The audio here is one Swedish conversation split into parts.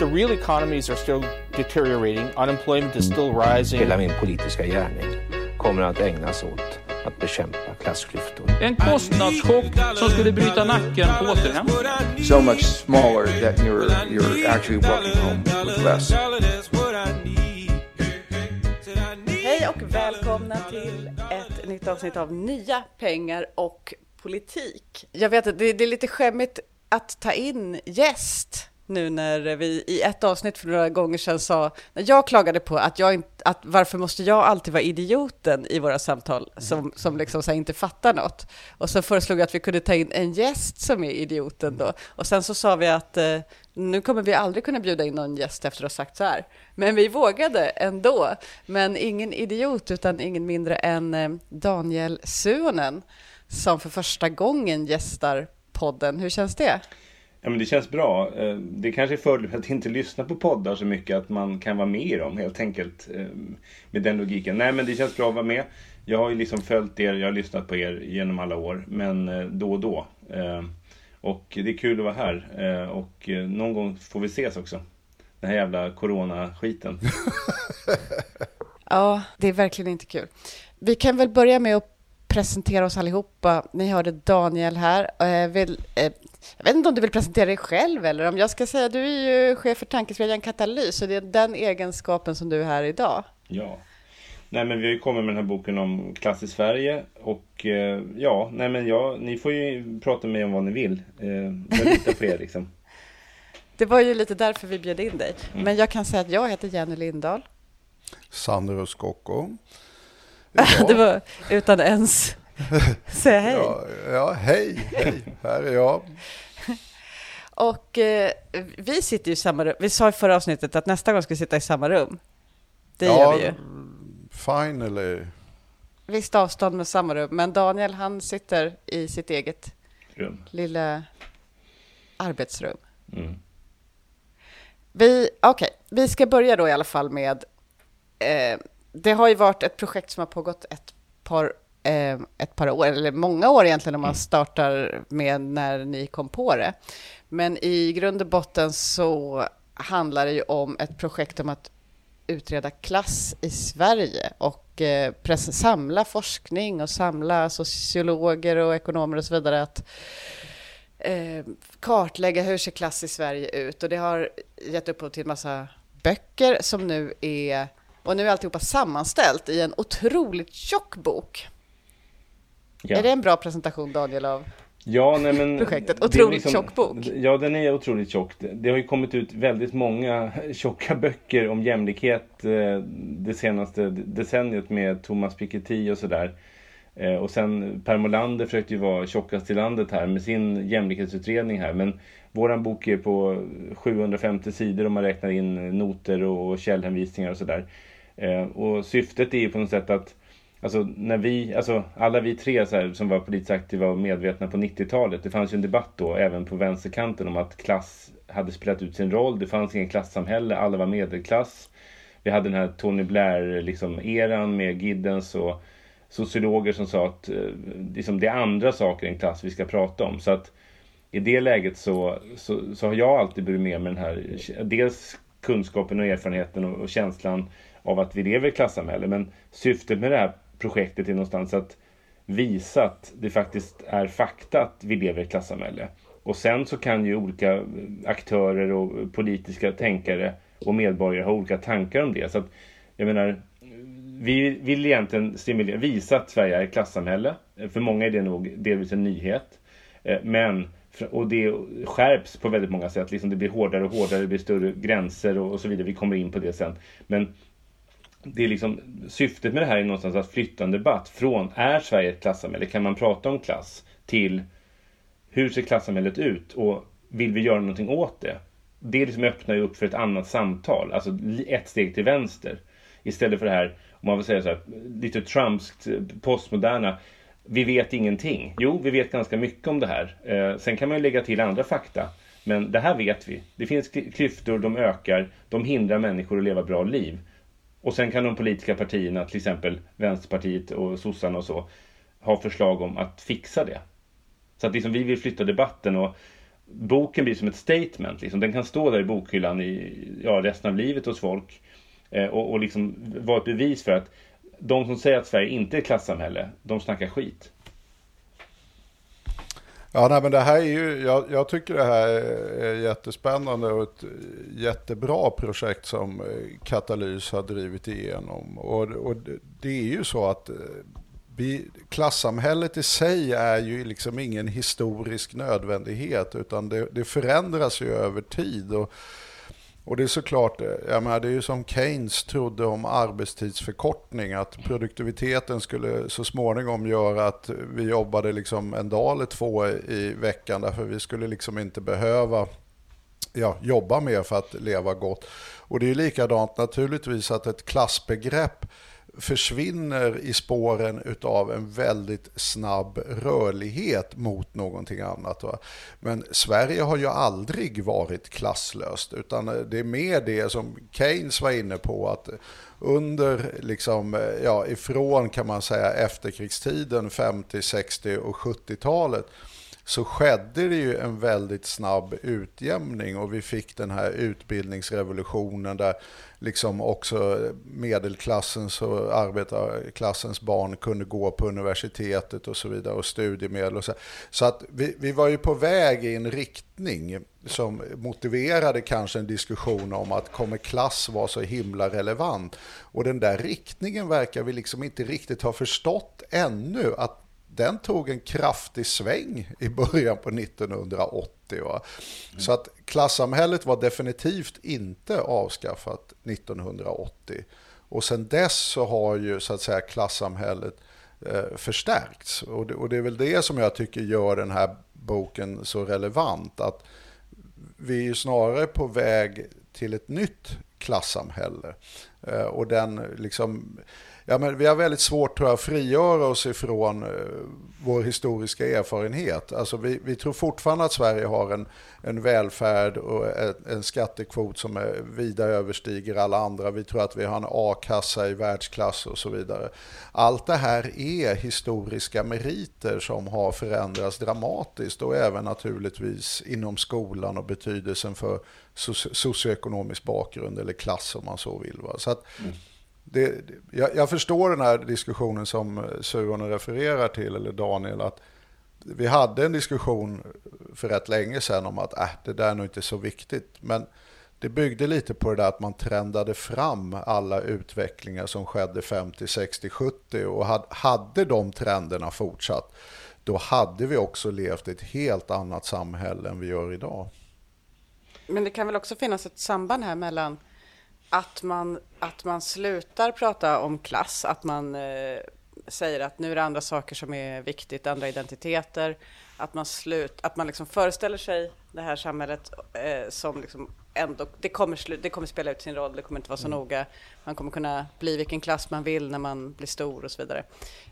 the real economies are still deteriorating, unemployment is still rising. Hela min politiska gärning kommer att ägnas åt att bekämpa klassklyftor. En kostnadschock som skulle bryta nacken på återhämtningen. so much smaller that you're you're actually walking home with less. Hej och välkomna till ett nytt avsnitt av Nya pengar och politik. Jag vet att det, det är lite skämmigt att ta in gäst nu när vi i ett avsnitt för några gånger sedan sa, när jag klagade på att jag inte, att varför måste jag alltid vara idioten i våra samtal som, som liksom så här inte fattar något. Och så föreslog jag att vi kunde ta in en gäst som är idioten då. Och sen så sa vi att eh, nu kommer vi aldrig kunna bjuda in någon gäst efter att ha sagt så här. Men vi vågade ändå. Men ingen idiot utan ingen mindre än eh, Daniel Suonen som för första gången gästar podden. Hur känns det? Ja men det känns bra. Eh, det kanske är fördel att inte lyssna på poddar så mycket att man kan vara med i dem helt enkelt. Eh, med den logiken. Nej men det känns bra att vara med. Jag har ju liksom följt er, jag har lyssnat på er genom alla år. Men eh, då och då. Och det är kul att vara här. Och någon gång får vi ses också. Den här jävla coronaskiten. Ja, det är verkligen inte kul. Vi kan väl börja med att presentera oss allihopa. Ni hörde Daniel här. Jag, vill, jag vet inte om du vill presentera dig själv eller om jag ska säga du är ju chef för tankesmedjan Katalys så det är den egenskapen som du är här idag. Ja. Nej men vi har ju kommit med den här boken om klass i Sverige och eh, ja, nej men ja, ni får ju prata med mig om vad ni vill. Eh, Jag litar på er liksom. Det var ju lite därför vi bjöd in dig. Men jag kan säga att jag heter Jenny Lindahl. Sandro Scocco. Det var utan ens säga hej. Ja, ja, hej, hej, här är jag. Och eh, vi sitter ju i samma rum. Vi sa i förra avsnittet att nästa gång ska vi sitta i samma rum. Det ja, gör vi ju. Finally. Visst avstånd med samma rum. Men Daniel han sitter i sitt eget Rum. lilla arbetsrum. Mm. Vi, okej, vi ska börja då i alla fall med... Eh, det har ju varit ett projekt som har pågått ett par, ett par år, eller många år egentligen om man startar med när ni kom på det. Men i grund och botten så handlar det ju om ett projekt om att utreda klass i Sverige och eh, samla forskning och samla sociologer och ekonomer och så vidare att eh, kartlägga hur ser klass i Sverige ut och det har gett upphov till en massa böcker som nu är och nu är alltihopa sammanställt i en otroligt tjock bok. Ja. Är det en bra presentation Daniel av Ja, nej men... projektet? Otroligt tjock bok. Ja, den är otroligt tjock. Det- Det har ju kommit ut väldigt många tjocka böcker om jämlikhet eh, det senaste decenniet med Thomas Piketty och sådär. Eh, Och sen Per Molander försökte ju vara tjockast i landet här med sin jämlikhetsutredning här. Men våran bok är på 750 sidor om man räknar in noter och källhänvisningar och sådär. Eh, Och syftet är ju på något sätt att Alltså när vi, alltså alla vi tre så här, som var politiskt aktiva och medvetna på 90-talet. Det fanns ju en debatt då även på vänsterkanten om att klass hade spelat ut sin roll. Det fanns ingen klassamhälle, alla var medelklass. Vi hade den här Tony Blair liksom eran med Giddens och sociologer som sa att eh, liksom, det är andra saker än klass vi ska prata om. Så att i det läget så, så, så har jag alltid burit med mig den här, dels kunskapen och erfarenheten och, och känslan av att vi lever i klassamhälle. Men syftet med det här projektet är någonstans att visa att det faktiskt är fakta att vi lever i ett klassamhälle. Och sen så kan ju olika eh, aktörer och politiska tänkare och medborgare ha olika tankar om det. Så att, jag menar, vi vill egentligen stimulera, visa att Sverige är ett klassamhälle. För många är det nog delvis en nyhet. Eh, men, och det skärps på väldigt många sätt. Liksom det blir hårdare och hårdare, det blir större gränser och, och så vidare. Vi kommer in på det sen. Men det är liksom, syftet med det här är någonstans att flytta en debatt från är Sverige ett klassamhälle? Kan man prata om klass? Till hur ser klassamhället ut? Och vill vi göra någonting åt det? Det liksom öppnar ju upp för ett annat samtal. Alltså ett steg till vänster. Istället för det här, om man vill säga så här, lite Trumpskt eh, postmoderna. Vi vet ingenting. Jo, vi vet ganska mycket om det här. Eh, sen kan man ju lägga till andra fakta. Men det här vet vi. Det finns klyftor, de ökar, de hindrar människor att leva bra liv. Och sen kan de politiska partierna, till exempel Vänsterpartiet och sossarna och så, ha förslag om att fixa det. Så att liksom vi vill flytta debatten och boken blir som ett statement. Liksom. Den kan stå där i bokhyllan i ja, resten av livet hos folk. Eh, och, och liksom vara ett bevis för att de som säger att Sverige inte är ett klassamhälle, de snackar skit. Ja, nej, men det här är ju, jag, jag, tycker det här är jättespännande och ett jättebra projekt som eh, Katalys har drivit igenom. Och, och det är ju så att eh, vi, klassamhället i sig är ju liksom ingen historisk nödvändighet utan det, det förändras ju över tid. Och, och det är såklart, eh, jag menar, det är ju som Keynes trodde om arbetstidsförkortning, att produktiviteten skulle så småningom göra att vi jobbade liksom en dag eller två i veckan, därför vi skulle liksom inte behöva ja, jobba mer för att leva gott. Och det är likadant naturligtvis att ett klassbegrepp försvinner i spåren av en väldigt snabb rörlighet mot någonting annat. Va? Men Sverige har ju aldrig varit klasslöst utan eh, det är mer det som Keynes var inne på att under, liksom, eh, ja, ifrån kan man säga efterkrigstiden, 50, 60 och 70-talet så skedde det ju en väldigt snabb utjämning och vi fick den här utbildningsrevolutionen där liksom också medelklassens och arbetarklassens barn kunde gå på universitetet och så vidare och studiemedel och så. Så att vi, vi var ju på väg i en riktning som motiverade kanske en diskussion om att kommer klass vara så himla relevant? Och den där riktningen verkar vi liksom inte riktigt ha förstått ännu att den tog en kraftig sväng i början på 1980. Va? Mm. Så att klassamhället var definitivt inte avskaffat 1980. Och sen dess så har ju så att säga klassamhället eh, förstärkts. Och det, och det är väl det som jag tycker gör den här boken så relevant. Att vi är snarare på väg till ett nytt klassamhälle. Eh, och den liksom ja, men vi har väldigt svårt tror jag, att frigöra oss ifrån eh, vår historiska erfarenhet. Alltså vi, vi tror fortfarande att Sverige har en, en välfärd och en, en skattekvot som är vida överstiger alla andra. Vi tror att vi har en a-kassa i världsklass och så vidare. Allt det här är historiska meriter som har förändrats dramatiskt och även naturligtvis inom skolan och betydelsen för socioekonomisk bakgrund eller klass om man så vill. Va? Så att, mm det, jag, jag, förstår den här diskussionen som eh, Suhonen refererar till, eller Daniel, att vi hade en diskussion för rätt länge sedan om att äh, det där är nog inte så viktigt. Men det byggde lite på det där att man trendade fram alla utvecklingar som skedde 50, 60, 70 och hade de trenderna fortsatt, då hade vi också levt i ett helt annat samhälle än vi gör idag. Men det kan väl också finnas ett samband här mellan att man, att man slutar prata om klass, att man eh, säger att nu är det andra saker som är viktigt, andra identiteter, att man, slut, att man liksom föreställer sig det här samhället eh, som liksom ändå, det kommer, slu, det kommer spela ut sin roll, det kommer inte vara så mm. noga, man kommer kunna bli vilken klass man vill när man blir stor och så vidare.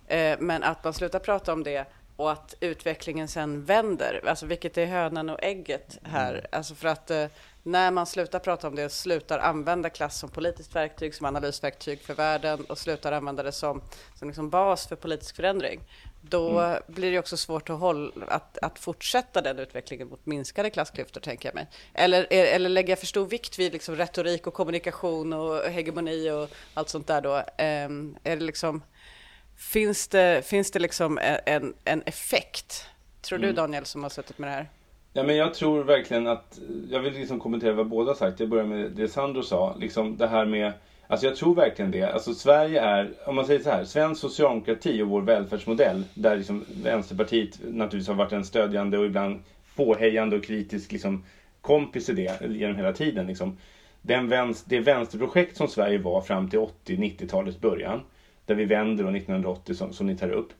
Eh, men att man slutar prata om det och att utvecklingen sen vänder, alltså vilket är hönan och ägget här, mm. alltså för att eh, när man slutar prata om det och slutar använda klass som politiskt verktyg, som analysverktyg för världen och slutar använda det som, som liksom bas för politisk förändring, då mm. blir det också svårt att, hålla, att, att fortsätta den utvecklingen mot minskade klassklyftor, tänker jag mig. Eller, eller jag för stor vikt vid liksom retorik och kommunikation och hegemoni och allt sånt där då? Um, är det liksom, finns det, finns det liksom en, en effekt? Tror mm. du, Daniel, som har suttit med det här? Ja, men jag tror verkligen att, jag vill liksom kommentera vad båda sagt. Jag börjar med det Sandro sa. Liksom det här med, alltså jag tror verkligen det. Alltså Sverige är, om man säger så här, svensk socialdemokrati och vår välfärdsmodell, där liksom Vänsterpartiet naturligtvis har varit en stödjande och ibland påhejande och kritisk liksom, kompis i det genom hela tiden. Liksom. Den vänster, det vänsterprojekt som Sverige var fram till 80-90-talets början, där vi vänder då 1980 som, som ni tar upp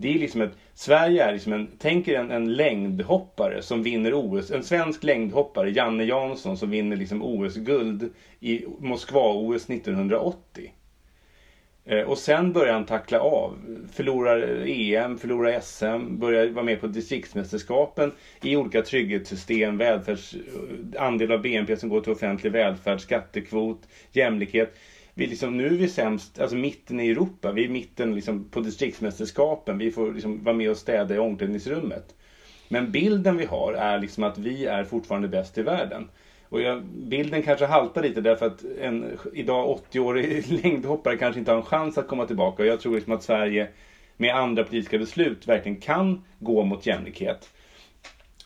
det är liksom ett, Sverige är liksom en, tänk er en, en längdhoppare som vinner OS, en svensk längdhoppare, Janne Jansson som vinner liksom OS-guld i Moskva-OS 1980. Eh, och sen börjar han tackla av, förlorar EM, förlorar SM, börjar vara med på distriktsmästerskapen i olika trygghetssystem, välfärds, andel av BNP som går till offentlig välfärd, skattekvot, jämlikhet vi liksom, nu är vi sämst, alltså mitten i Europa. Vi är mitten liksom på distriktsmästerskapen. Vi får liksom vara med och städa i omklädningsrummet. Men bilden vi har är liksom att vi är fortfarande bäst i världen. Och jag, bilden kanske haltar lite därför att en idag 80-årig längdhoppare kanske inte har en chans att komma tillbaka. Och jag tror liksom att Sverige med andra politiska beslut verkligen kan gå mot jämlikhet.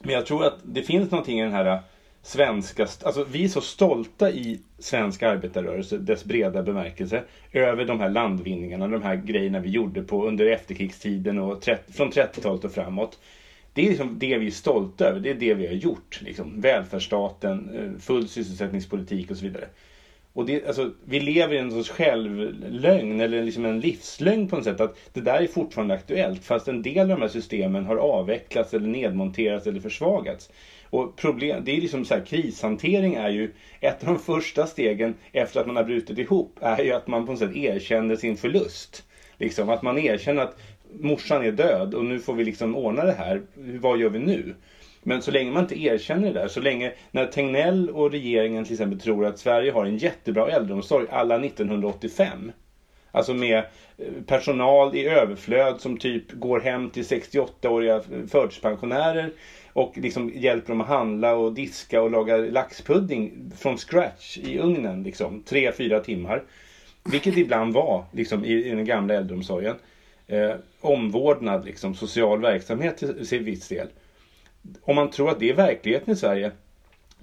Men jag tror att det finns någonting i den här svenska, alltså vi är så stolta i svensk arbetarrörelse, dess breda bemärkelse, över de här landvinningarna, de här grejerna vi gjorde på under efterkrigstiden och 30, från 30-talet och framåt. Det är liksom det vi är stolta över, det är det vi har gjort. Liksom. Välfärdsstaten, eh, full sysselsättningspolitik och så vidare. Och det, alltså, vi lever i en sorts självlögn eller liksom en livslögn på något sätt. Att det där är fortfarande aktuellt fast en del av de här systemen har avvecklats eller nedmonterats eller försvagats. Och problem, det är liksom så här, krishantering är ju ett av de första stegen efter att man har brutit ihop är ju att man på något sätt erkänner sin förlust. Liksom att man erkänner att morsan är död och nu får vi liksom ordna det här. Vad gör vi nu? Men så länge man inte erkänner det där, så länge när Tegnell och regeringen till exempel tror att Sverige har en jättebra äldreomsorg alla 1985. Alltså med eh, personal i överflöd som typ går hem till 68-åriga eh, förtidspensionärer och liksom hjälper dem att handla och diska och laga laxpudding från scratch i ugnen liksom. Tre, fyra timmar. Vilket ibland var liksom i, i den gamla äldreomsorgen. Eh, omvårdnad, liksom, social verksamhet till, till viss del. Om man tror att det är verkligheten i Sverige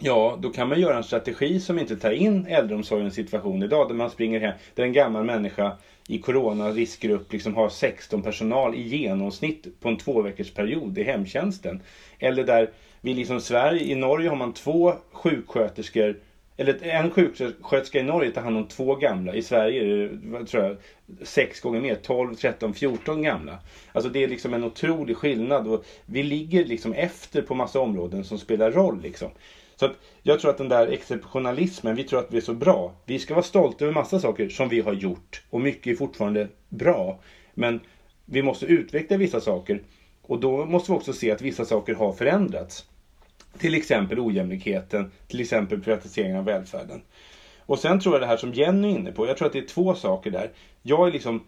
Ja, då kan man göra en strategi som inte tar in äldreomsorgens situation idag. Där man springer hem, där en gammal människa i corona riskgrupp liksom har 16 personal i genomsnitt på en två veckors period i hemtjänsten. Eller där vi liksom Sverige, i Norge har man två sjuksköterskor eller en sjuksköterska i Norge tar hand om två gamla. I Sverige är det tror jag, sex gånger mer. 12, 13, 14 gamla. Alltså det är liksom en otrolig skillnad. Och vi ligger liksom efter på massa områden som spelar roll. Liksom. Så att jag tror att den där exceptionalismen, vi tror att vi är så bra. Vi ska vara stolta över massa saker som vi har gjort. Och mycket är fortfarande bra. Men vi måste utveckla vissa saker. Och då måste vi också se att vissa saker har förändrats. Till exempel ojämlikheten, till exempel privatiseringen av välfärden. Och sen tror jag det här som Jenny är inne på, jag tror att det är två saker där. Jag är liksom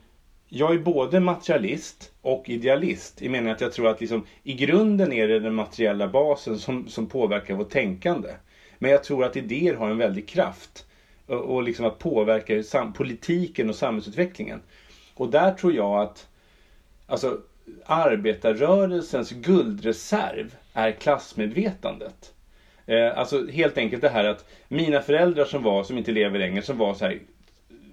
jag är både materialist och idealist i meningen att jag tror att liksom, i grunden är det den materiella basen som, som påverkar vårt tänkande. Men jag tror att idéer har en väldig kraft och, och liksom att påverka sam, politiken och samhällsutvecklingen. Och där tror jag att alltså, arbetarrörelsens guldreserv är klassmedvetandet. Eh, alltså helt enkelt det här att mina föräldrar som var, som inte lever längre, som var så här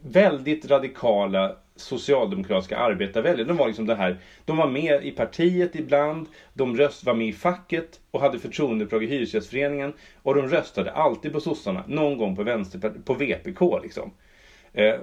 väldigt radikala socialdemokratiska arbetarväljare. De var liksom det här, de var med i partiet ibland, de röst, var med i facket och hade förtroendeuppdrag i Hyresgästföreningen och de röstade alltid på sossarna, någon gång på, vänster, på VPK liksom. Eh,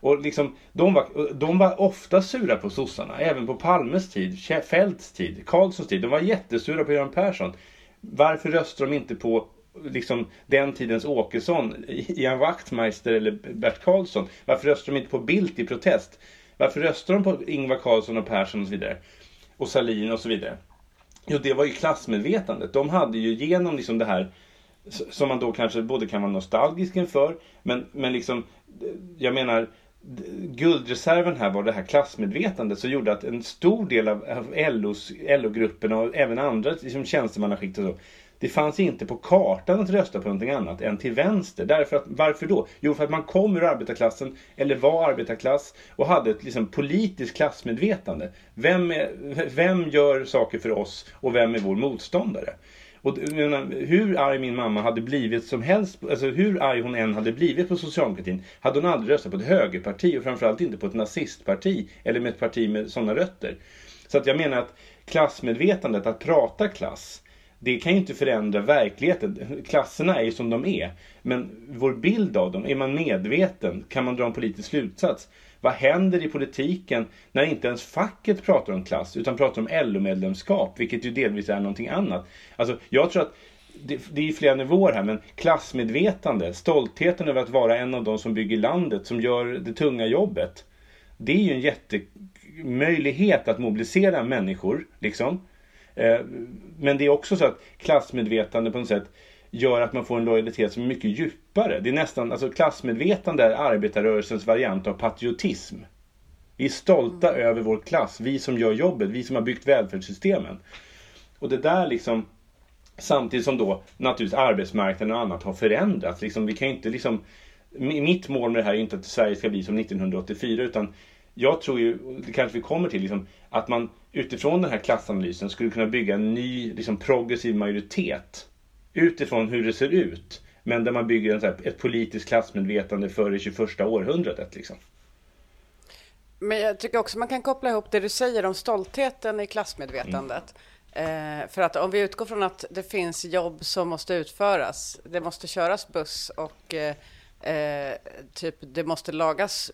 och liksom, de, var, de var ofta sura på sossarna, även på Palmes tid, Fälts tid, Karlssons tid. De var jättesura på Göran Persson. Varför röstar de inte på liksom den tidens Åkesson, Ian Wachtmeister eller Bert Karlsson? Varför röstar de inte på Bildt i protest? Varför röstar de på Ingvar Carlsson och Persson och så vidare? Och Salin och så vidare? Jo, det var ju klassmedvetandet. De hade ju genom liksom det här som man då kanske både kan vara nostalgisk inför, men, men liksom, jag menar, guldreserven här var det här klassmedvetandet som gjorde att en stor del av LO-gruppen och även andra liksom tjänstemannaskikt och så det fanns inte på kartan att rösta på någonting annat än till vänster. Därför att, varför då? Jo, för att man kom ur arbetarklassen, eller var arbetarklass, och hade ett liksom, politiskt klassmedvetande. Vem, är, vem gör saker för oss och vem är vår motståndare? Och menar, hur arg min mamma hade blivit som helst, alltså hur arg hon än hade blivit på socialdemokratin, hade hon aldrig röstat på ett högerparti och framförallt inte på ett nazistparti eller med ett parti med sådana rötter. Så att jag menar att klassmedvetandet, att prata klass, det kan ju inte förändra verkligheten. Klasserna är ju som de är. Men vår bild av dem, är man medveten? Kan man dra en politisk slutsats? Vad händer i politiken när inte ens facket pratar om klass utan pratar om LO-medlemskap, vilket ju delvis är någonting annat. Alltså, jag tror att det, det är flera nivåer här, men klassmedvetande, stoltheten över att vara en av de som bygger landet, som gör det tunga jobbet. Det är ju en jättemöjlighet att mobilisera människor, liksom. Eh, men det är också så att klassmedvetande på något sätt gör att man får en lojalitet som är mycket djupare. Det är nästan, alltså klassmedvetande är arbetarrörelsens variant av patriotism. Vi är stolta mm. över vår klass, vi som gör jobbet, vi som har byggt välfärdssystemen. Och det där liksom Samtidigt som då naturligtvis arbetsmarknaden och annat har förändrats. Liksom, vi kan inte liksom, mitt mål med det här är inte att Sverige ska bli som 1984 utan jag tror ju, det kanske vi kommer till, liksom, att man utifrån den här klassanalysen skulle kunna bygga en ny liksom, progressiv majoritet utifrån hur det ser ut. Men där man bygger en, så här, ett politiskt klassmedvetande för det 21 århundradet. Liksom. Men jag tycker också man kan koppla ihop det du säger om stoltheten i klassmedvetandet. Mm. Eh, för att om vi utgår från att det finns jobb som måste utföras, det måste köras buss och eh, eh typ det måste lagas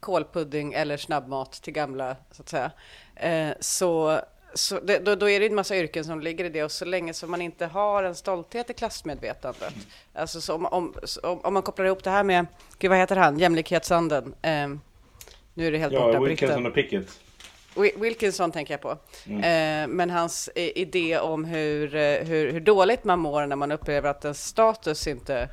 kolpudding eller snabbmat till gamla, så att säga. Eh, så så det, då, då, är det en massa yrken som ligger i det och så länge som man inte har en stolthet i klassmedvetandet. Alltså så om, om, om, man kopplar ihop det här med, gud vad heter han, jämlikhetsanden. Eh, nu är det helt ja, borta. Wilkinson och Pickett. Wilkinson tänker jag på. Mm. Eh, men hans idé om hur, eh, hur, hur dåligt man mår när man upplever att ens status inte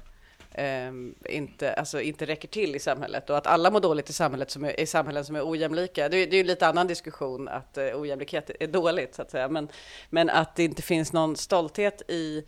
eh, inte, alltså inte räcker till i samhället och att alla mår dåligt i, samhället som är, i samhällen som är ojämlika. Det, är, det är ju lite annan diskussion att eh, ojämlikhet är dåligt så att säga, men, men att det inte finns någon stolthet i,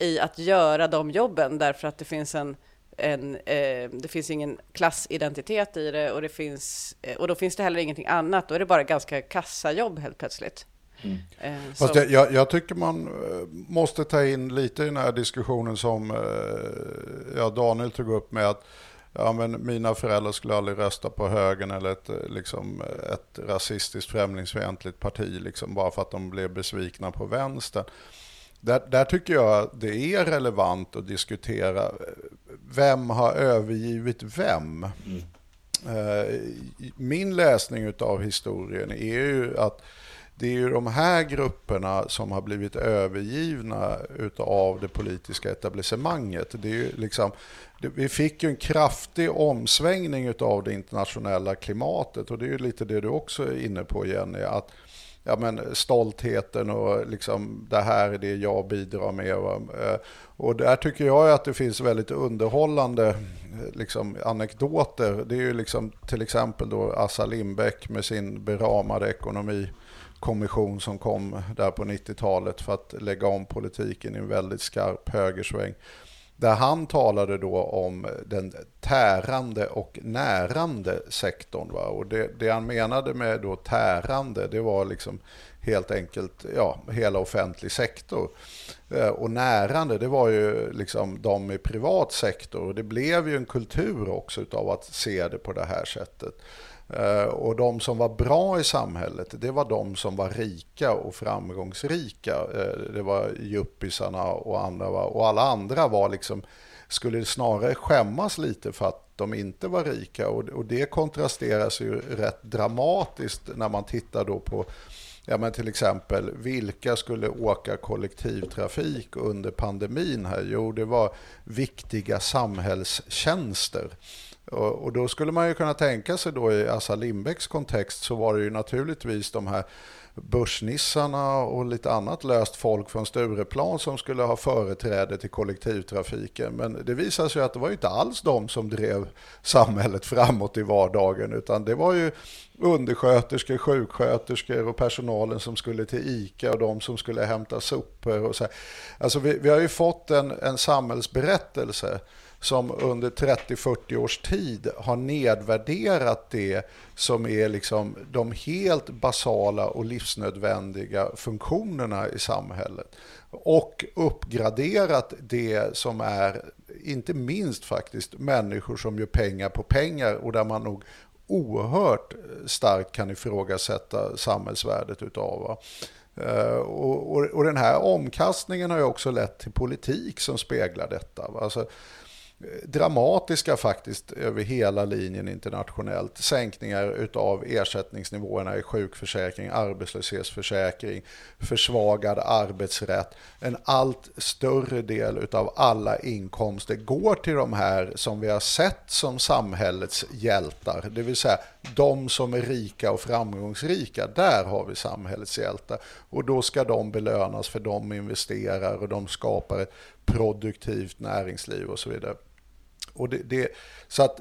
i att göra de jobben därför att det finns en en, eh, det finns ingen klassidentitet i det och, det finns, eh, och då finns det heller ingenting annat. Då är det bara ganska kassajobb helt plötsligt. Mm. Eh, Fast jag, jag, jag, tycker man eh, måste ta in lite i den här diskussionen som eh, ja, Daniel tog upp med att ja, men mina föräldrar skulle aldrig rösta på högern eller ett, liksom, ett rasistiskt främlingsfientligt parti liksom, bara för att de blev besvikna på vänstern. Där, där, tycker jag det är relevant att diskutera vem har övergivit vem. Mm. Min läsning av historien är ju att det är ju de här grupperna som har blivit övergivna av det politiska etablissemanget. Det är ju liksom, vi fick ju en kraftig omsvängning av det internationella klimatet och det är ju lite det du också är inne på Jenny. Att, ja, men stoltheten och liksom, det här är det jag bidrar med. Eh, och där tycker jag att det finns väldigt underhållande eh, liksom, anekdoter. Det är ju liksom till exempel då Assa Lindbeck med sin beramade ekonomi kommission som kom där på 90-talet för att lägga om politiken i en väldigt skarp högersväng. Där han talade då om den tärande och närande sektorn. Va? Och det, det han menade med då tärande, det var liksom helt enkelt ja, hela offentlig sektor. Eh, och närande, det var ju liksom de i privat sektor. Och det blev ju en kultur också av att se det på det här sättet. Eh, och de som var bra i samhället, det var de som var rika och framgångsrika. Eh, det var juppisarna och andra. Och alla andra var liksom, skulle snarare skämmas lite för att de inte var rika. Och det kontrasteras ju rätt dramatiskt när man tittar då på Ja, men till exempel, vilka skulle åka kollektivtrafik under pandemin här? Jo, det var viktiga samhällstjänster. Och, då skulle man ju kunna tänka sig då i Assa Lindbecks kontext så var det ju naturligtvis de här börsnissarna och lite annat löst folk från Stureplan som skulle ha företräde till kollektivtrafiken. Men det visade sig att det var inte alls de som drev samhället framåt i vardagen utan det var ju undersköterskor, sjuksköterskor och personalen som skulle till ICA och de som skulle hämta sopor. Och så. Alltså vi, vi har ju fått en, en samhällsberättelse som under 30-40 års tid har nedvärderat det som är liksom de helt basala och livsnödvändiga funktionerna i samhället. Och uppgraderat det som är, inte minst faktiskt, människor som gör pengar på pengar och där man nog oerhört starkt kan ifrågasätta samhällsvärdet utav. Eh, och, och, och, den här omkastningen har ju också lett till politik som speglar detta. Alltså, dramatiska faktiskt över hela linjen internationellt. Sänkningar utav ersättningsnivåerna i sjukförsäkring, arbetslöshetsförsäkring, försvagad arbetsrätt. En allt större del utav alla inkomster går till de här som vi har sett som samhällets hjältar. Det vill säga de som är rika och framgångsrika. Där har vi samhällets hjältar. Och då ska de belönas för de investerar och de skapar ett produktivt näringsliv och så vidare. Och det, det, så att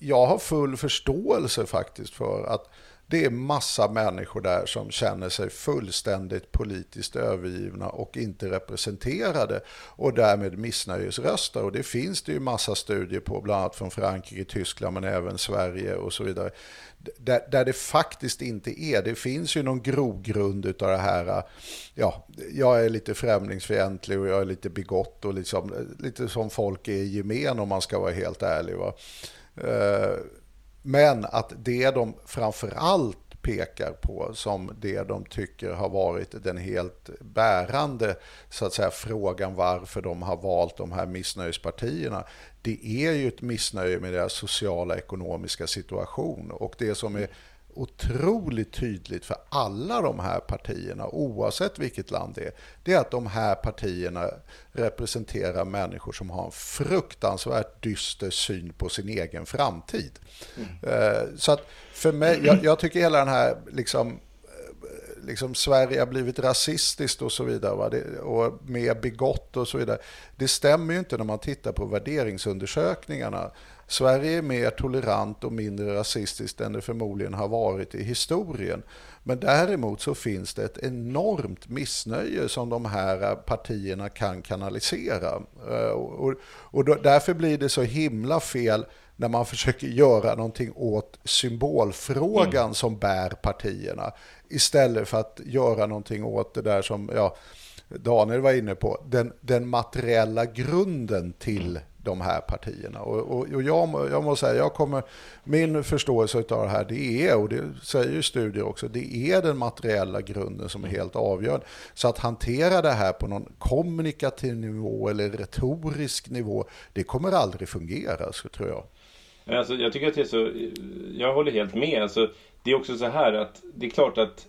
jag har full förståelse faktiskt för att det är massa människor där som känner sig fullständigt politiskt övergivna och inte representerade och därmed missnöjesröstar. Och det finns det ju massa studier på, bland annat från Frankrike, Tyskland men även Sverige och så vidare. Där, där det faktiskt inte är. Det finns ju någon grogrund av det här, ja, jag är lite främlingsfientlig och jag är lite bigott och liksom, lite som folk är i gemen om man ska vara helt ärlig. Va? Uh, men att det de framför allt pekar på som det de tycker har varit den helt bärande så att säga, frågan varför de har valt de här missnöjespartierna. Det är ju ett missnöje med deras sociala ekonomiska situation och det som är otroligt tydligt för alla de här partierna, oavsett vilket land det är, det är att de här partierna representerar människor som har en fruktansvärt dyster syn på sin egen framtid. Mm. Så att för mig, jag, jag, tycker hela den här liksom, eh, liksom Sverige har blivit rasistiskt och så vidare, va? Det, och mer begått och så vidare. Det stämmer ju inte när man tittar på värderingsundersökningarna. Sverige är mer tolerant och mindre rasistiskt än det förmodligen har varit i historien. Men däremot så finns det ett enormt missnöje som de här partierna kan kanalisera. Eh, och, därför blir det så himla fel när man försöker göra någonting åt symbolfrågan mm. som bär partierna. Istället för att göra någonting åt det där som ja, Daniel var inne på, den, den materiella grunden till de här partierna. Och, och, och jag, jag, måste säga, jag kommer, min förståelse av det här, det är, och det säger ju studier också, det är den materiella grunden som är helt avgörande. Så att hantera det här på någon kommunikativ nivå eller retorisk nivå, det kommer aldrig fungera, så tror jag. Alltså, jag tycker att det är så, jag håller helt med. Alltså, det är också så här att det är klart att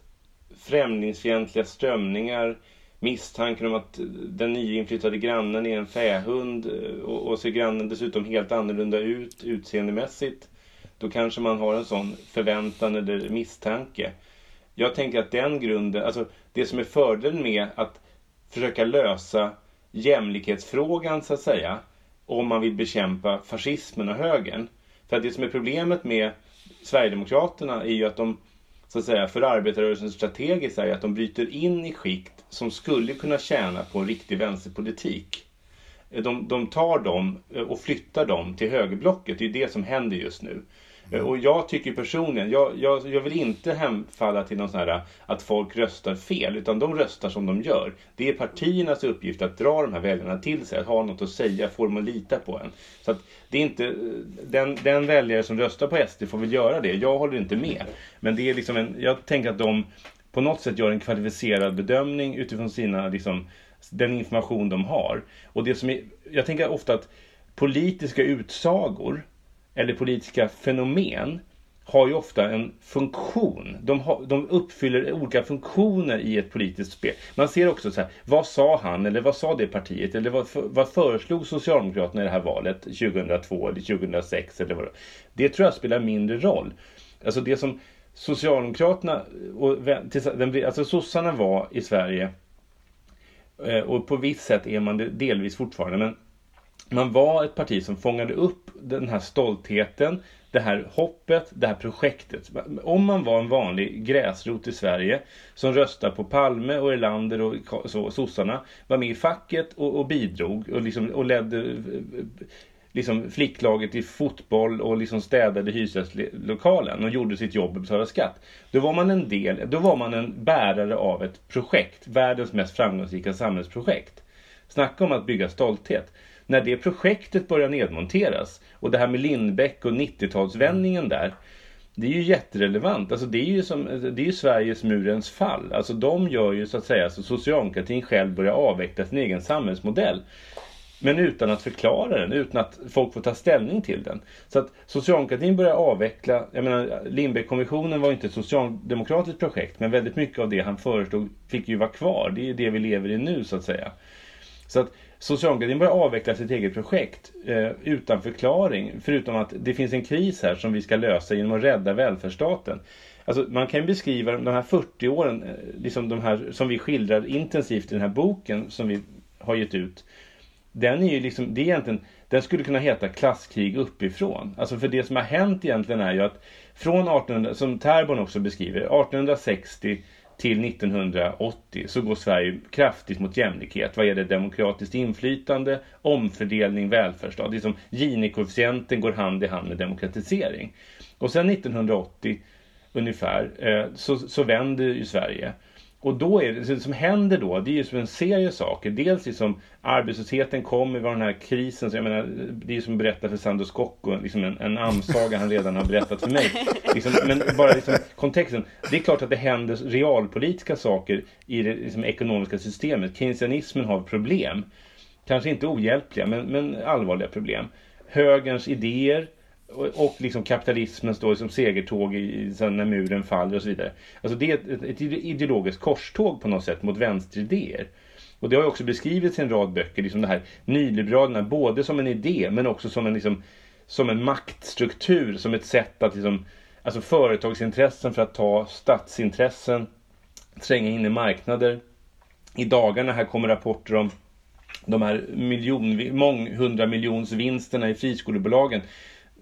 främlingsfientliga strömningar misstanken om att den nyinflyttade grannen är en fähund eh, och, och ser grannen dessutom helt annorlunda ut utseendemässigt. Då kanske man har en sån förväntan eller misstanke. Jag tänker att den grunden, alltså det som är fördelen med att försöka lösa jämlikhetsfrågan så att säga, om man vill bekämpa fascismen och högern. För att det som är problemet med Sverigedemokraterna är ju att de så att säga, för arbetarrörelsen strategiskt är att de bryter in i skikt som skulle kunna tjäna på en riktig vänsterpolitik. De, de tar dem och flyttar dem till högerblocket. Det är det som händer just nu. Mm. Och jag tycker personligen, jag, jag, jag, vill inte hemfalla till någon sån här att folk röstar fel, utan de röstar som de gör. Det är partiernas uppgift att dra de här väljarna till sig, att ha något att säga, få dem att lita på en. Så det är inte, den, den väljare som röstar på SD får väl göra det, jag håller inte med. Men det är liksom en, jag tänker att de på något sätt gör en kvalificerad bedömning utifrån sina, liksom, den information de har. Och det som är, jag tänker ofta att politiska utsagor eller politiska fenomen har ju ofta en funktion. De, har, de, uppfyller olika funktioner i ett politiskt spel. Man ser också så här, vad sa han eller vad sa det partiet eller vad, vad föreslog Socialdemokraterna i det här valet 2002 eller 2006 eller vad det Det tror jag spelar mindre roll. Alltså det som Socialdemokraterna och alltså sossarna var i Sverige eh, och på visst sätt är man det delvis fortfarande men man var ett parti som fångade upp den här stoltheten, det här hoppet, det här projektet. Om man var en vanlig gräsrot i Sverige som röstade på Palme och Erlander och så, sossarna, var med i facket och, och bidrog och, liksom, och ledde eh, liksom flicklaget i fotboll och liksom städade hyresgästlokalen och gjorde sitt jobb och betalade skatt. Då var man en del, då var man en bärare av ett projekt, världens mest framgångsrika samhällsprojekt. Snacka om att bygga stolthet när det projektet börjar nedmonteras och det här med Lindbäck och 90-talsvändningen där det är ju jätterelevant. Alltså det är ju, som, det är ju Sveriges murens fall. Alltså de gör ju så att säga så socialdemokratin själv börjar avveckla sin egen samhällsmodell. Men utan att förklara den, utan att folk får ta ställning till den. Så att socialdemokratin börjar avveckla, jag menar Lindbeckkommissionen var ju inte ett socialdemokratiskt projekt men väldigt mycket av det han föreslog fick ju vara kvar. Det är ju det vi lever i nu så att säga. Så att Socialdemokratin börjar avveckla sitt eget projekt eh, utan förklaring. Förutom att det finns en kris här som vi ska lösa genom att rädda välfärdsstaten. Alltså, man kan beskriva de här 40 åren, eh, liksom de här, som vi skildrar intensivt i den här boken som vi har gett ut den är ju liksom, det är egentligen, den skulle kunna heta klasskrig uppifrån. Alltså för det som har hänt egentligen är ju att från 1800, som Terborn också beskriver, 1860 till 1980 så går Sverige kraftigt mot jämlikhet vad gäller demokratiskt inflytande, omfördelning, välfärdsstat. Det är som Gini-koefficienten går hand i hand med demokratisering. Och sen 1980 ungefär eh, så, så vänder ju Sverige. Och då är det, det som händer då, det är ju som en serie saker. Dels liksom arbetslösheten kommer, vi har den här krisen. Så jag menar, det är ju som att berätta för Sandro Scocco, liksom en, en amsaga han redan har berättat för mig. Liksom, men bara liksom, kontexten. Det är klart att det händer realpolitiska saker i det liksom, ekonomiska systemet. Keynesianismen har problem. Kanske inte ohjälpliga, men, men allvarliga problem. Högerns idéer och, och liksom kapitalismen står som liksom segertåg i, sen när muren faller och så vidare. Alltså det är ett, ett ideologiskt korståg på något sätt mot vänsteridéer. Och det har ju också beskrivits i en rad böcker, liksom det här nyliberalerna, både som en idé men också som en, liksom, som en maktstruktur, som ett sätt att liksom, alltså företagsintressen för att ta statsintressen, tränga in i marknader. I dagarna här kommer rapporter om de här miljon, månghundra i friskolebolagen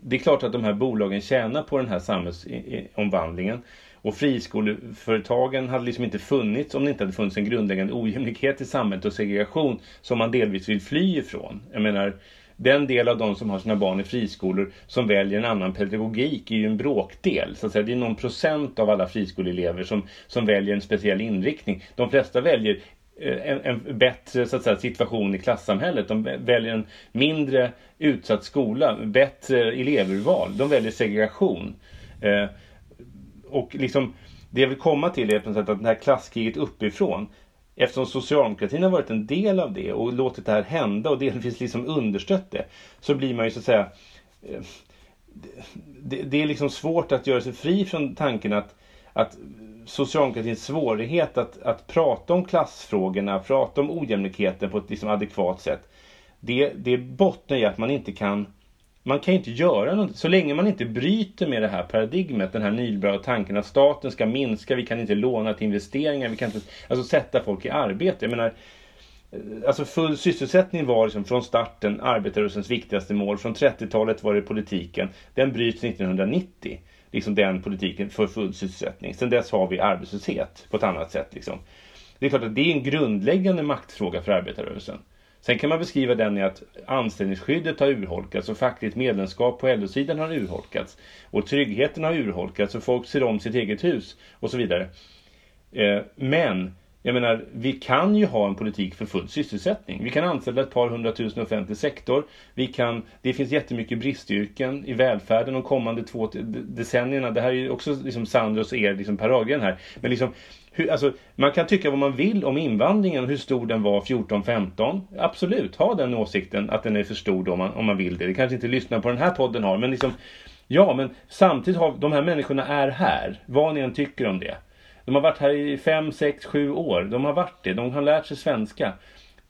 det är klart att de här bolagen tjänar på den här samhällsomvandlingen. Och friskoleföretagen hade liksom inte funnits om det inte hade funnits en grundläggande ojämlikhet i samhället och segregation som man delvis vill fly ifrån. Jag menar, den del av de som har sina barn i friskolor som väljer en annan pedagogik är ju en bråkdel. Så att säga. Det är någon procent av alla friskoleelever som, som väljer en speciell inriktning. De flesta väljer Eh, en, en, bättre så att säga, situation i klassamhället. De väljer en mindre utsatt skola, bättre elevurval. De väljer segregation. Eh, och liksom, det jag vill komma till är på något sätt att det här klasskriget uppifrån Eftersom socialdemokratin har varit en del av det och låtit det här hända och delvis liksom understött det. Så blir man ju så att säga eh, det, det, är liksom svårt att göra sig fri från tanken att, att socialdemokratins svårighet att, att prata om klassfrågorna, prata om ojämlikheten på ett liksom adekvat sätt. Det, det bottnar i att man inte kan man kan inte göra något. Så länge man inte bryter med det här paradigmet, den här nyliberala tanken att staten ska minska, vi kan inte låna till investeringar, vi kan inte alltså, sätta folk i arbete. Jag menar, eh, alltså full sysselsättning var liksom från starten arbetarrörelsens viktigaste mål. Från 30-talet var det politiken. Den bryts 1990 liksom den politiken för full sysselsättning. Sen dess har vi arbetslöshet på ett annat sätt. Liksom. Det är klart att det är en grundläggande maktfråga för arbetarrörelsen. Sen kan man beskriva den i att anställningsskyddet har urholkats och fackligt medlemskap på LO-sidan har urholkats. Och tryggheten har urholkats och folk ser om sitt eget hus och så vidare. Eh, men jag menar, vi kan ju ha en politik för full sysselsättning. Vi kan anställa ett par hundratusen i offentlig sektor. Vi kan, det finns jättemycket bristyrken i välfärden de kommande två decennierna. Det här är ju också liksom Sandros och er liksom Per här. Men liksom, hur, alltså, man kan tycka vad man vill om invandringen och hur stor den var 14-15. Absolut, ha den åsikten att den är för stor då om man, om man vill det. Det kanske inte lyssnar på den här podden har, men liksom, ja, men samtidigt har de här människorna är här. Vad ni än tycker om det. De har varit här i fem, sex, sju år. De har varit det. De har lärt sig svenska.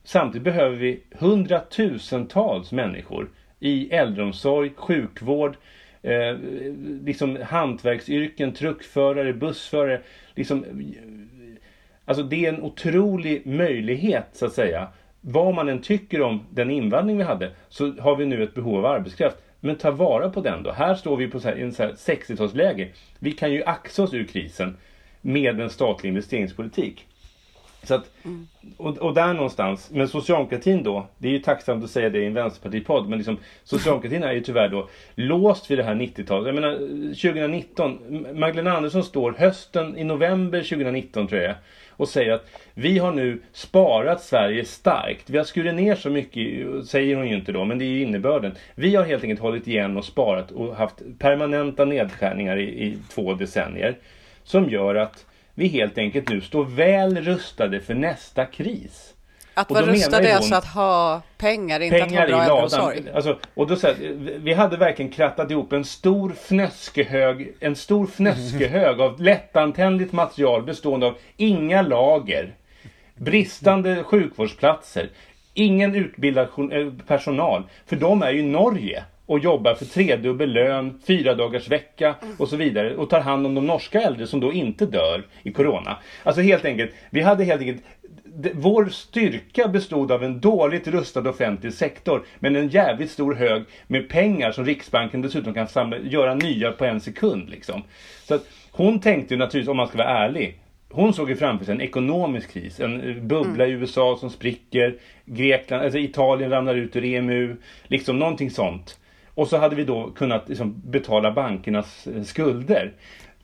Samtidigt behöver vi hundratusentals människor i äldreomsorg, sjukvård, eh, liksom hantverksyrken, truckförare, bussförare. Liksom, alltså det är en otrolig möjlighet så att säga. Vad man än tycker om den invandring vi hade så har vi nu ett behov av arbetskraft. Men ta vara på den då. Här står vi på så här, en 60-talsläge. Vi kan ju axa oss ur krisen med en statlig investeringspolitik. Så att, och, och, där någonstans, men socialdemokratin då, det är ju tacksamt att säga det i en vänsterpartipodd, men liksom, socialdemokratin är ju tyvärr då låst vid det här 90-talet. Jag menar 2019, Magdalena Andersson står hösten i november 2019 tror jag och säger att vi har nu sparat Sverige starkt. Vi har skurit ner så mycket, säger hon ju inte då, men det är ju innebörden. Vi har helt enkelt hållit igen och sparat och haft permanenta nedskärningar i, i två decennier som gör att vi helt enkelt nu står väl rustade för nästa kris. Att vara rustade är alltså att ha pengar, inte pengar att ha bra äldreomsorg. Alltså, och då så här, vi hade verkligen krattat ihop en stor fnöskehög, en stor fnöskehög av lättantändligt material bestående av inga lager, bristande sjukvårdsplatser, ingen utbildad eh, personal. För de är ju Norge och jobbar för tredubbel lön, fyra dagars vecka och så vidare och tar hand om de norska äldre som då inte dör i corona. Alltså helt enkelt, vi hade helt enkelt vår styrka bestod av en dåligt rustad offentlig sektor men en jävligt stor hög med pengar som Riksbanken dessutom kan samla, göra nya på en sekund. Liksom. Så att hon tänkte ju naturligtvis, om man ska vara ärlig, hon såg ju framför sig en ekonomisk kris, en eh, bubbla i USA som spricker, Grekland, alltså Italien ramlar ut ur EMU, liksom någonting sånt. Och så hade vi då kunnat liksom betala bankernas eh, skulder.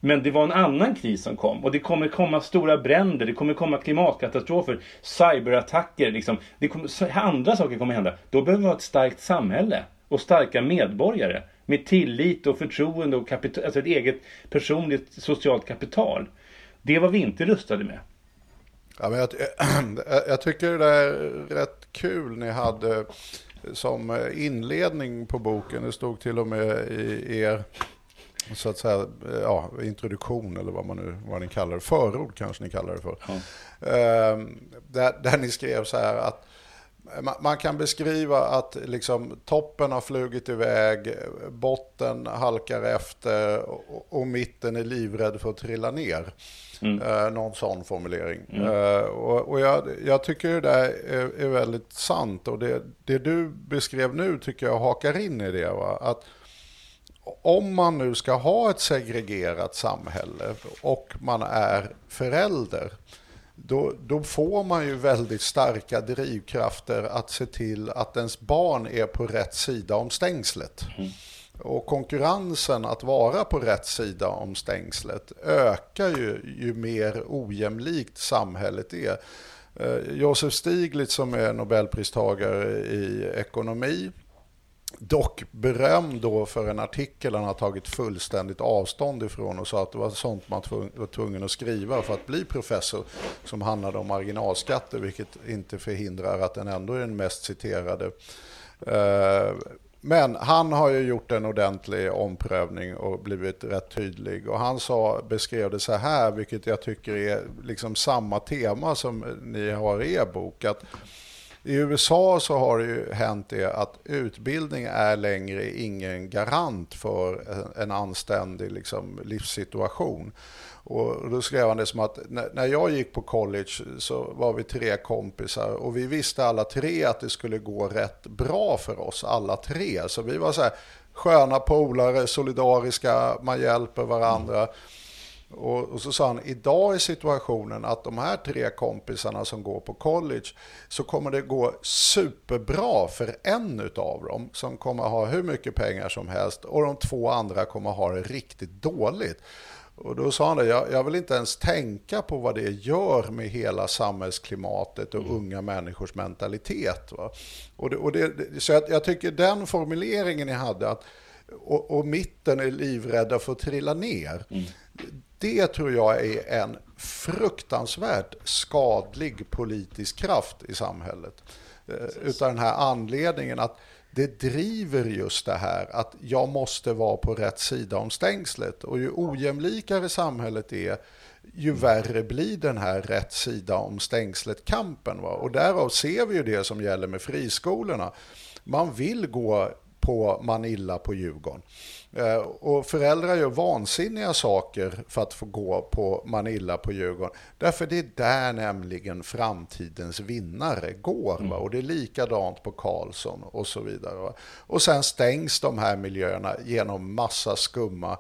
Men det var en annan kris som kom och det kommer komma stora bränder, det kommer komma klimatkatastrofer, cyberattacker, liksom. det kommer, andra saker kommer hända. Då behöver vi ha ett starkt samhälle och starka medborgare med tillit och förtroende och kapital, alltså ett eget personligt socialt kapital. Det var vi inte rustade med. Ja, men jag, jag tycker det är rätt kul ni hade som inledning på boken. Det stod till och med i er så att säga, ja, introduktion eller vad man nu vad ni kallar det, förord kanske ni kallar det för. Ehm, där, där ni skrev så här att man kan beskriva att liksom toppen har flugit iväg, botten halkar efter och, och mitten är livrädd för att trilla ner. Mm. Eh, någon sån formulering. Mm. Eh, och, och jag, jag, tycker det där är, är, väldigt sant och det, det du beskrev nu tycker jag hakar in i det. Va? Att om man nu ska ha ett segregerat samhälle och man är förälder, då, då, får man ju väldigt starka drivkrafter att se till att ens barn är på rätt sida om stängslet. Mm. Och konkurrensen att vara på rätt sida om stängslet ökar ju, ju mer ojämlikt samhället är. Eh, Josef Stiglitz som är Nobelpristagare i ekonomi Dock beröm då för en artikel han har tagit fullständigt avstånd ifrån och sa att det var sånt man var tvungen att skriva för att bli professor som handlade om marginalskatter vilket inte förhindrar att den ändå är den mest citerade. Eh, men han har ju gjort en ordentlig omprövning och blivit rätt tydlig. Och han sa, beskrev det så här, vilket jag tycker är liksom samma tema som ni har i er bok. Att i USA så har det ju hänt det att utbildning är längre ingen garant för en anständig liksom, livssituation. Och då skrev han det som att när jag gick på college så var vi tre kompisar och vi visste alla tre att det skulle gå rätt bra för oss alla tre. Så vi var så här sköna polare, solidariska, man hjälper varandra. Mm. Och, och, så sa han, idag är situationen att de här tre kompisarna som går på college så kommer det gå superbra för en av dem som kommer ha hur mycket pengar som helst och de två andra kommer ha det riktigt dåligt. Och då sa han det, jag, jag, vill inte ens tänka på vad det gör med hela samhällsklimatet och mm. unga människors mentalitet. Va? Och det, och det, så jag, jag tycker den formuleringen ni hade, att och, och, mitten är livrädda för att trilla ner. Mm. Det tror jag är en fruktansvärt skadlig politisk kraft i samhället. Eh, Precis. Utan den här anledningen att det driver just det här att jag måste vara på rätt sida om stängslet. Och ju ojämlikare samhället är, ju värre blir den här rätt sida om stängslet-kampen. Och därav ser vi ju det som gäller med friskolorna. Man vill gå på Manilla på Djurgården. Eh, och föräldrar gör vansinniga saker för att få gå på Manilla på Djurgården. Därför det är där nämligen framtidens vinnare går. Mm. Och det är likadant på Karlsson och så vidare. Va? Och sen stängs de här miljöerna genom massa skumma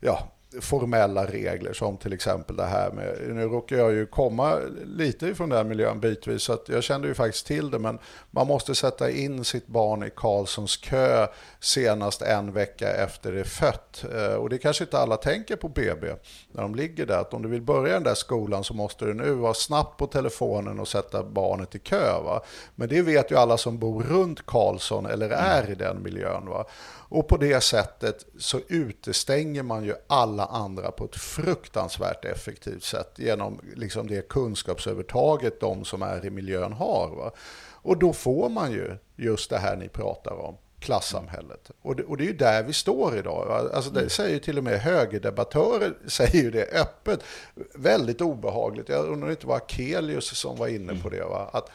ja, formella regler som till exempel det här med, nu råkar jag ju komma lite ifrån den miljön bitvis så jag kände ju faktiskt till det men man måste sätta in sitt barn i Karlssons kö senast en vecka efter det är fött. Eh, och det kanske inte alla tänker på BB när de ligger där, att om du vill börja den där skolan så måste du nu vara snabbt på telefonen och sätta barnet i kö. Va? Men det vet ju alla som bor runt Karlsson eller är i den miljön. Va? Och på det sättet så utestänger man ju alla andra på ett fruktansvärt effektivt sätt genom liksom det kunskapsövertaget de som är i miljön har. Va? Och då får man ju just det här ni pratar om klassamhället. Och det, och det är ju där vi står idag. Alltså det mm. säger till och med högerdebattörer säger ju det öppet. Väldigt obehagligt. Jag undrar inte var Kelius som var inne på det. Va? Att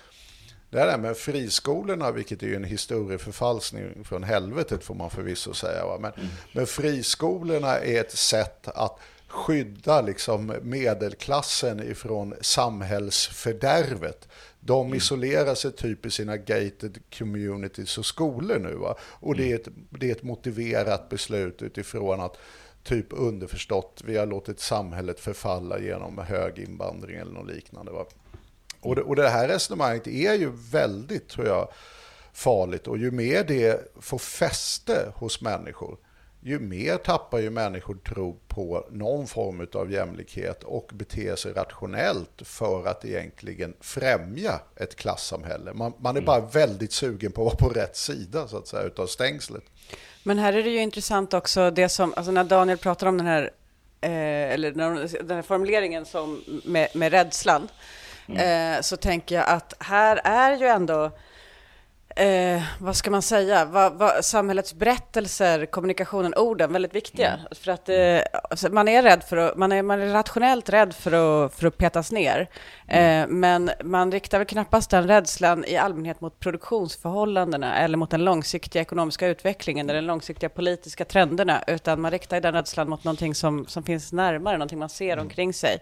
det där med friskolorna, vilket är en historieförfalskning från helvetet får man förvisso säga. Va? Men, mm. men friskolorna är ett sätt att skydda liksom medelklassen ifrån samhällsfördärvet. De Mm. isolerar sig typ i sina gated communities och skolor nu. Va? Och det är, ett, det är ett motiverat beslut utifrån att typ underförstått, vi har låtit samhället förfalla genom hög invandring eller något liknande. Va? Och, det, och det här resonemanget är ju väldigt, tror jag, farligt. Och ju mer det får fäste hos människor, ju mer tappar ju människor tro på någon form av jämlikhet och beter sig rationellt för att egentligen främja ett klassamhälle. Man, man är bara väldigt sugen på att vara på rätt sida så att säga utav stängslet. Men här är det ju intressant också, det som, alltså när Daniel pratar om den här, eh, eller den här formuleringen som, med, med rädslan, eh, så tänker jag att här är ju ändå, eh, vad ska man säga, vad, vad, samhällets berättelser, kommunikationen, orden väldigt viktiga. För att eh, alltså man är rädd för att, man är, man är rationellt rädd för att, för att petas ner. Eh, men man riktar väl knappast den rädslan i allmänhet mot produktionsförhållandena eller mot den långsiktiga ekonomiska utvecklingen eller den långsiktiga politiska trenderna, utan man riktar den rädslan mot någonting som, som finns närmare, någonting man ser omkring sig.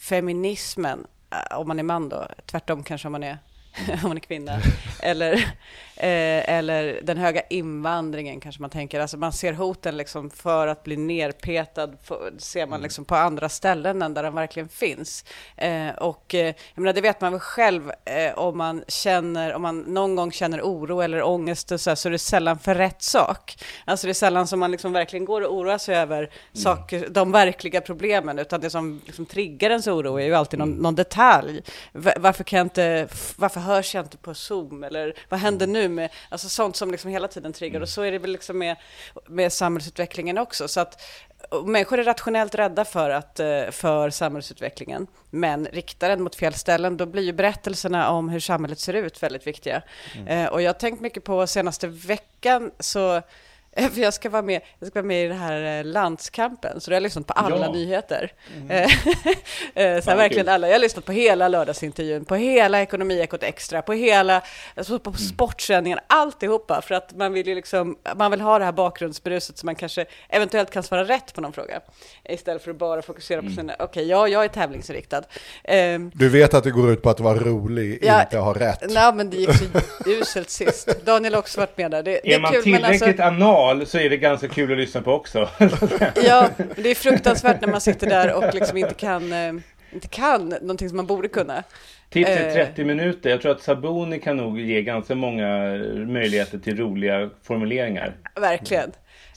Feminismen, eh, om man är man då, tvärtom kanske om man är om man är kvinna. Eller, eh, eller den höga invandringen kanske man tänker. Alltså man ser hoten liksom för att bli nerpetad, för, ser man liksom på andra ställen än där de verkligen finns. Eh, och eh, jag menar, det vet man väl själv eh, om man känner, om man någon gång känner oro eller ångest och så, här, så är det sällan för rätt sak. Alltså det är sällan som man liksom verkligen går och oroar sig över saker, de verkliga problemen, utan det som liksom triggar ens oro är ju alltid någon, någon detalj. Va- Varför kan jag inte, varför hörs jag inte på Zoom? Eller vad händer nu med, alltså sånt som liksom hela tiden triggar. Och så är det väl liksom med, med samhällsutvecklingen också. Så att människor är rationellt rädda för, att, eh, för samhällsutvecklingen, men riktar den mot fel ställen, då blir ju berättelserna om hur samhället ser ut väldigt viktiga. Eh, och jag har tänkt mycket på senaste veckan, så för jag ska vara med, jag ska vara med i den här eh, landskampen, så jag har lyssnat på alla Ja. nyheter. Eh, eh, så verkligen alla. Jag har lyssnat på hela lördagsintervjun, på hela Ekonomiekot Extra, på hela, alltså på sportsändningarna, alltihopa, för att man vill ju liksom, man vill ha det här bakgrundsbruset så man kanske eventuellt kan svara rätt på någon fråga, istället för att bara fokusera på sina, okej, ja, jag är tävlingsinriktad. Ehm, Du vet att det går ut på att vara rolig, Ja, inte ha rätt. Nej, men det gick så uselt sist. Daniel har också varit med där. Det, det Är man kul, men tillräckligt alltså- anal så är det ganska kul att lyssna på också. Ja, det är fruktansvärt när man sitter där och liksom inte kan, eh, inte kan någonting som man borde kunna. Tips är Eh. 30 minuter. Jag tror att Sabuni kan nog ge ganska många möjligheter till roliga formuleringar. Verkligen.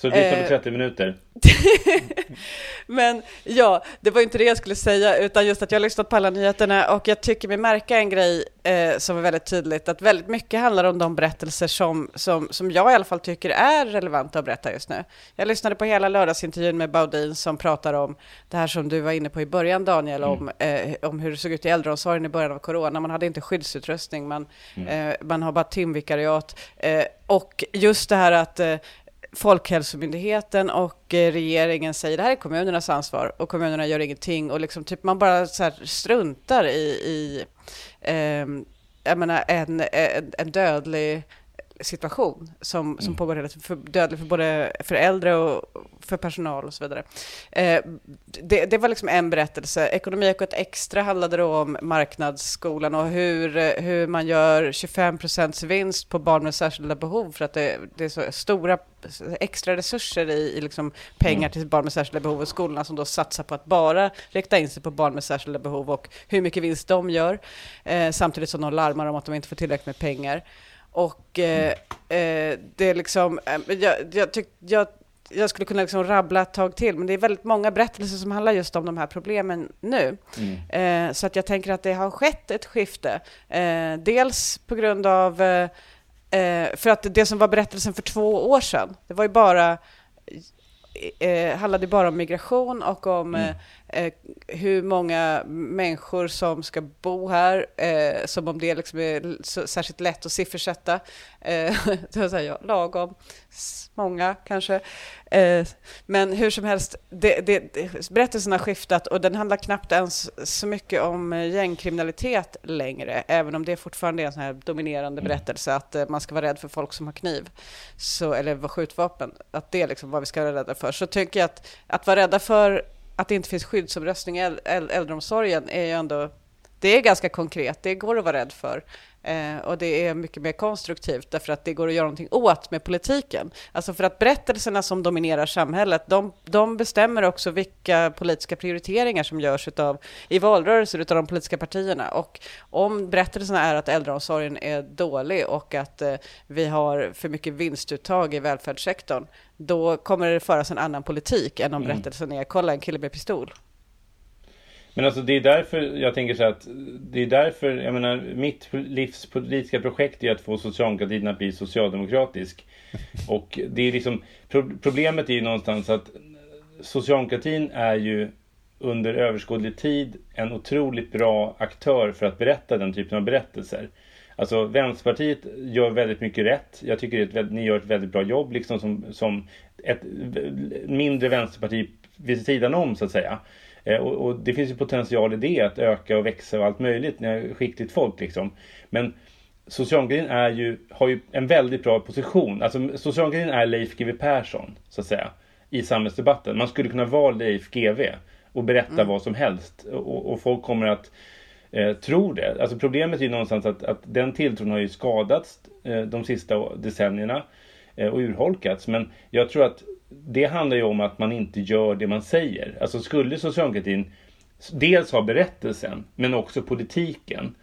Så lyssna Eh. på 30 minuter. Men ja, det var inte det jag skulle säga, utan just att jag har lyssnat på alla nyheterna och jag tycker mig märka en grej eh, som är väldigt tydligt, att väldigt mycket handlar om de berättelser som, som, som jag i alla fall tycker är relevanta att berätta just nu. Jag lyssnade på hela lördagsintervjun med Baudin som pratar om det här som du var inne på i början Daniel, om, eh, om hur det såg ut i äldreomsorgen i början av corona. Man hade inte skyddsutrustning, man, eh, man har bara timvikariat. Eh, och just det här att eh, Folkhälsomyndigheten och eh, regeringen säger det här är kommunernas ansvar och kommunerna gör ingenting. Och liksom typ man bara så här struntar i, i eh, jag menar en, en, en dödlig situation som, som pågår hela tiden, för, dödlig för både för äldre och för personal och så vidare. Eh, det, det var liksom en berättelse. Ekonomiekot extra handlade då om marknadsskolan och hur, hur man gör 25 procents vinst på barn med särskilda behov för att det, det är så stora extra resurser i, i liksom pengar till barn med särskilda behov och skolorna som då satsar på att bara rikta in sig på barn med särskilda behov och hur mycket vinst de gör, eh, samtidigt som de larmar om att de inte får tillräckligt med pengar. Och eh, eh, det är liksom, eh, jag, jag, tyck, jag, jag skulle kunna liksom rabbla ett tag till, men det är väldigt många berättelser som handlar just om de här problemen nu. Eh, så att jag tänker att det har skett ett skifte. Eh, dels på grund av, eh, för att det som var berättelsen för två år sedan, det var ju bara handlade bara om migration och om eh, eh, hur många människor som ska bo här, eh, som om det liksom är så, särskilt lätt att siffersätta. Eh, det så här, ja, lagom, många kanske. Eh, men hur som helst, det, det, berättelsen har skiftat och den handlar knappt ens så mycket om gängkriminalitet längre, även om det fortfarande är en sån här dominerande mm. berättelse att eh, man ska vara rädd för folk som har kniv, så, eller skjutvapen, att det är liksom vad vi ska vara rädda för. Så tycker jag att, att vara rädda för att det inte finns skyddsomröstning i äldreomsorgen är ju ändå det är ganska konkret, det går att vara rädd för. Eh, och det är mycket mer konstruktivt därför att det går att göra någonting åt med politiken. Alltså för att berättelserna som dominerar samhället, de, de bestämmer också vilka politiska prioriteringar som görs utav, i valrörelser utav de politiska partierna. Och om berättelserna är att äldreomsorgen är dålig och att eh, vi har för mycket vinstuttag i välfärdssektorn, då kommer det föras en annan politik än om mm. berättelsen är kolla en kille med pistol. Men alltså det är därför jag tänker så att det är därför, jag menar mitt livspolitiska projekt är att få socialdemokratin att bli socialdemokratisk. Och det är liksom, problemet är ju någonstans att socialdemokratin är ju under överskådlig tid en otroligt bra aktör för att berätta den typen av berättelser. Alltså Vänsterpartiet gör väldigt mycket rätt. Jag tycker att ni gör ett väldigt bra jobb liksom som, som ett mindre vänsterparti vid sidan om så att säga. Eh, och, och, det finns ju potential i det att öka och växa och allt möjligt när skickligt folk liksom. Men socialdemokratin är ju, har ju en väldigt bra position. Alltså socialdemokratin är Leif GW Persson så att säga i samhällsdebatten. Man skulle kunna vara Leif GW och berätta mm. vad som helst och, och folk kommer att eh, tro det. Alltså problemet är ju någonstans att, att den tilltron har ju skadats eh, de sista decennierna eh, och urholkats. Men jag tror att det handlar ju om att man inte gör det man säger. Alltså skulle socialdemokratin dels ha berättelsen men också politiken.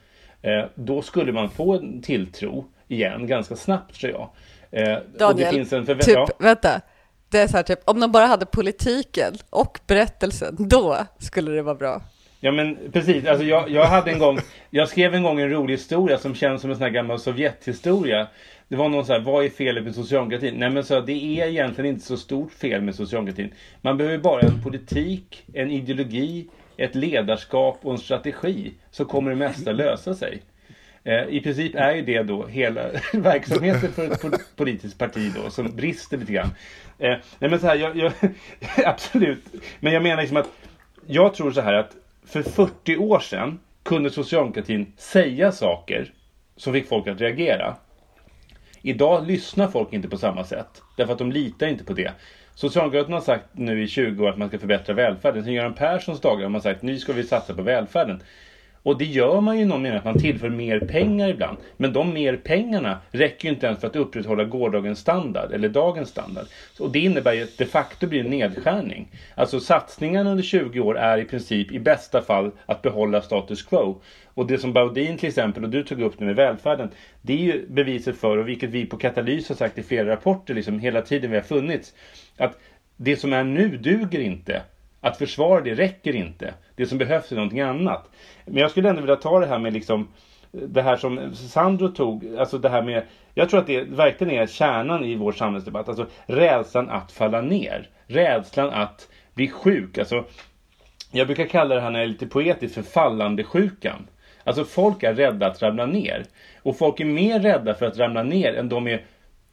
Eh, då skulle man få en tilltro igen ganska snabbt tror jag. Eh, Daniel, typ, ja. vänta. Det är så här, typ, om de bara hade politiken och berättelsen, då skulle det vara bra. Ja men precis, alltså jag, jag hade en gång, jag skrev en gång en rolig historia som känns som en sån här gammal Sovjethistoria. Det var någon så här, vad är felet med socialdemokratin? Nej men så det är egentligen inte så stort fel med socialdemokratin. Man behöver bara en politik, en ideologi, ett ledarskap och en strategi. Så kommer det mesta lösa sig. Eh, I princip är ju det då hela verksamheten för ett politiskt parti då som brister lite grann. Eh, nej men så här, jag, jag, absolut. Men jag menar liksom att jag tror så här att för 40 år sedan kunde socialdemokratin säga saker som fick folk att reagera. Idag lyssnar folk inte på samma sätt. Därför att de litar inte på det. Socialdemokraterna har sagt nu i 20 år att man ska förbättra välfärden. Sen Göran Perssons dagar har man sagt nu ska vi satsa på välfärden. Och det gör man ju någon mening att man tillför mer pengar ibland. Men de mer pengarna räcker ju inte ens för att upprätthålla gårdagens standard eller dagens standard. Och det innebär ju att de facto blir en nedskärning. Alltså satsningarna under 20 år är i princip i bästa fall att behålla status quo. Och det som Baudin till exempel och du tog upp nu med välfärden. Det är ju beviset för och vilket vi på Katalys har sagt i flera rapporter liksom hela tiden vi har funnits. Att det som är nu duger inte. Att försvara det räcker inte. Det som behövs är någonting annat. Men jag skulle ändå vilja ta det här med liksom det här som Sandro tog, alltså det här med, jag tror att det verkligen är kärnan i vår samhällsdebatt, alltså rädslan att falla ner. Rädslan att bli sjuk, alltså jag brukar kalla det här när jag är lite poetiskt för fallande sjukan. Alltså folk är rädda att ramla ner. Och folk är mer rädda för att ramla ner än de är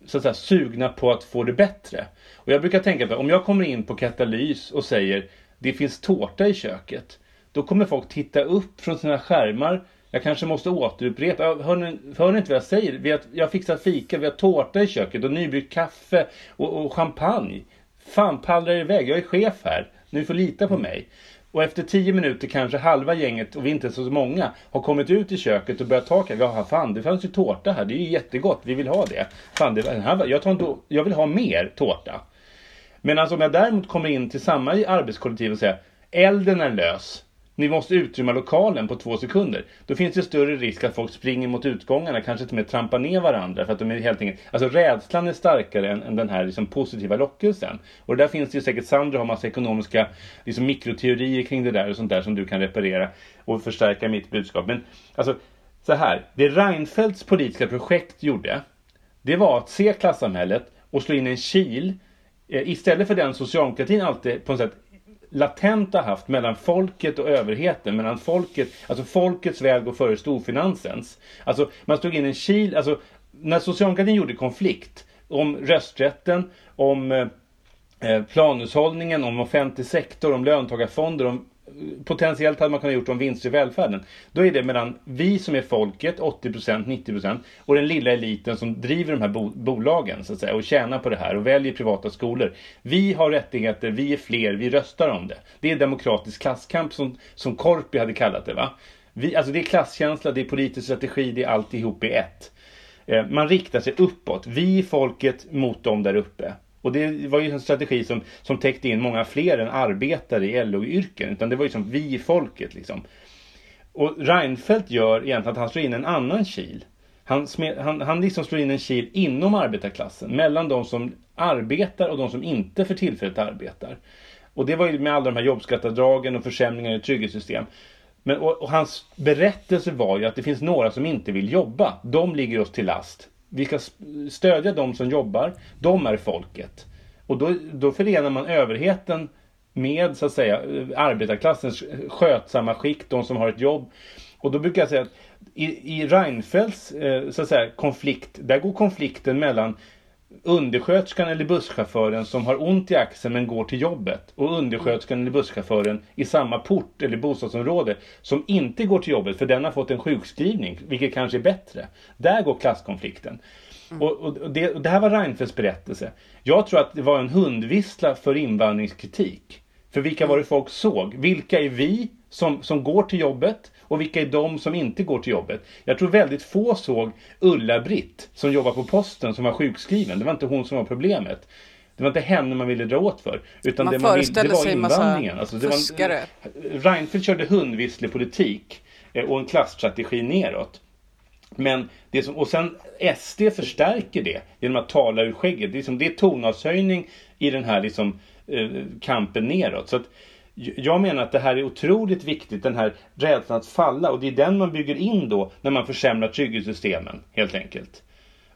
så att säga, sugna på att få det bättre. Och jag brukar tänka på om jag kommer in på katalys och säger det finns tårta i köket. Då kommer folk titta upp från sina skärmar. Jag kanske måste återupprepa. Hör ni, hör ni inte vad jag säger? Vi har, jag har fixat fika, vi har tårta i köket och nybryggt kaffe och, och champagne. Fan, pallrar iväg. Jag är chef här. Ni får lita på mig. Och efter tio minuter kanske halva gänget, och vi är inte så många, har kommit ut i köket och börjat ta. Ja, fan det fanns ju tårta här. Det är ju jättegott. Vi vill ha det. Fan, det här, jag, tar inte, jag vill ha mer tårta. Men alltså om jag däremot kommer in till samma arbetskollektiv och säger elden är lös. Ni måste utrymma lokalen på två sekunder. Då finns det större risk att folk springer mot utgångarna, kanske till och med trampar ner varandra. För att de är helt enkelt, alltså rädslan är starkare än, än den här liksom, positiva lockelsen. Och där finns det ju säkert, Sandra har massa ekonomiska liksom, mikroteorier kring det där och sånt där som du kan reparera och förstärka mitt budskap. Men alltså, så här. Det Reinfeldts politiska projekt gjorde, det var att se klassamhället och slå in en kil eh, istället för den socialdemokratin alltid på något sätt latent har haft mellan folket och överheten, mellan folket, alltså folkets väg går före storfinansens. Alltså man stod in en kil, alltså när socialdemokratin gjorde konflikt om rösträtten, om eh, eh, planhushållningen, om offentlig sektor, om löntagarfonder, om potentiellt hade man kunnat gjort om vinster i välfärden. Då är det mellan vi som är folket, 80%, 90% och den lilla eliten som driver de här bo bolagen så att säga, och tjänar på det här och väljer privata skolor. Vi har rättigheter, vi är fler, vi röstar om det. Det är demokratisk klasskamp som, som Korpi hade kallat det. va? Vi, alltså det är klasskänsla, det är politisk strategi, det är alltihop i ett. Eh, man riktar sig uppåt. Vi folket mot dem där uppe. Och det var ju en strategi som, som täckte in många fler än arbetare i LO-yrken. Utan det var ju som vi i folket liksom. Och Reinfeldt gör egentligen att han slår in en annan kil. Han, han, han liksom slår in en kil inom arbetarklassen. Mellan de som arbetar och de som inte för tillfället arbetar. Och det var ju med alla de här jobbskatteavdragen och försämringar i trygghetssystem. Men, och, och, hans berättelse var ju att det finns några som inte vill jobba. De ligger oss till last. Vi ska stödja de som jobbar. De är folket. Och då, då förenar man överheten med så att säga arbetarklassens skötsamma skikt, de som har ett jobb. Och då brukar jag säga att i, i Reinfeldts eh, så att säga, konflikt, där går konflikten mellan undersköterskan eller busschauffören som har ont i axeln men går till jobbet och undersköterskan eller busschauffören i samma port eller bostadsområde som inte går till jobbet för den har fått en sjukskrivning, vilket kanske är bättre. Där går klasskonflikten. Mm. Och, och, det, och, det, här var Reinfeldts berättelse. Jag tror att det var en hundvissla för invandringskritik. För vilka var det folk såg? Vilka är vi som, som går till jobbet? Och vilka är de som inte går till jobbet? Jag tror väldigt få såg Ulla-Britt som jobbar på posten som var sjukskriven. Det var inte hon som var problemet. Det var inte henne man ville dra åt för. Utan man det, man ville, det var invandringen. Alltså, det fuskare. var, Reinfeldt körde hundvisslepolitik eh, och en klassstrategi neråt. Men det som, och sen SD förstärker det genom att tala ur skägget. Det är, liksom, det är tonavshöjning i den här liksom, eh, kampen neråt. Så att, jag menar att det här är otroligt viktigt, den här rädslan att falla och det är den man bygger in då när man försämrar trygghetssystemen helt enkelt.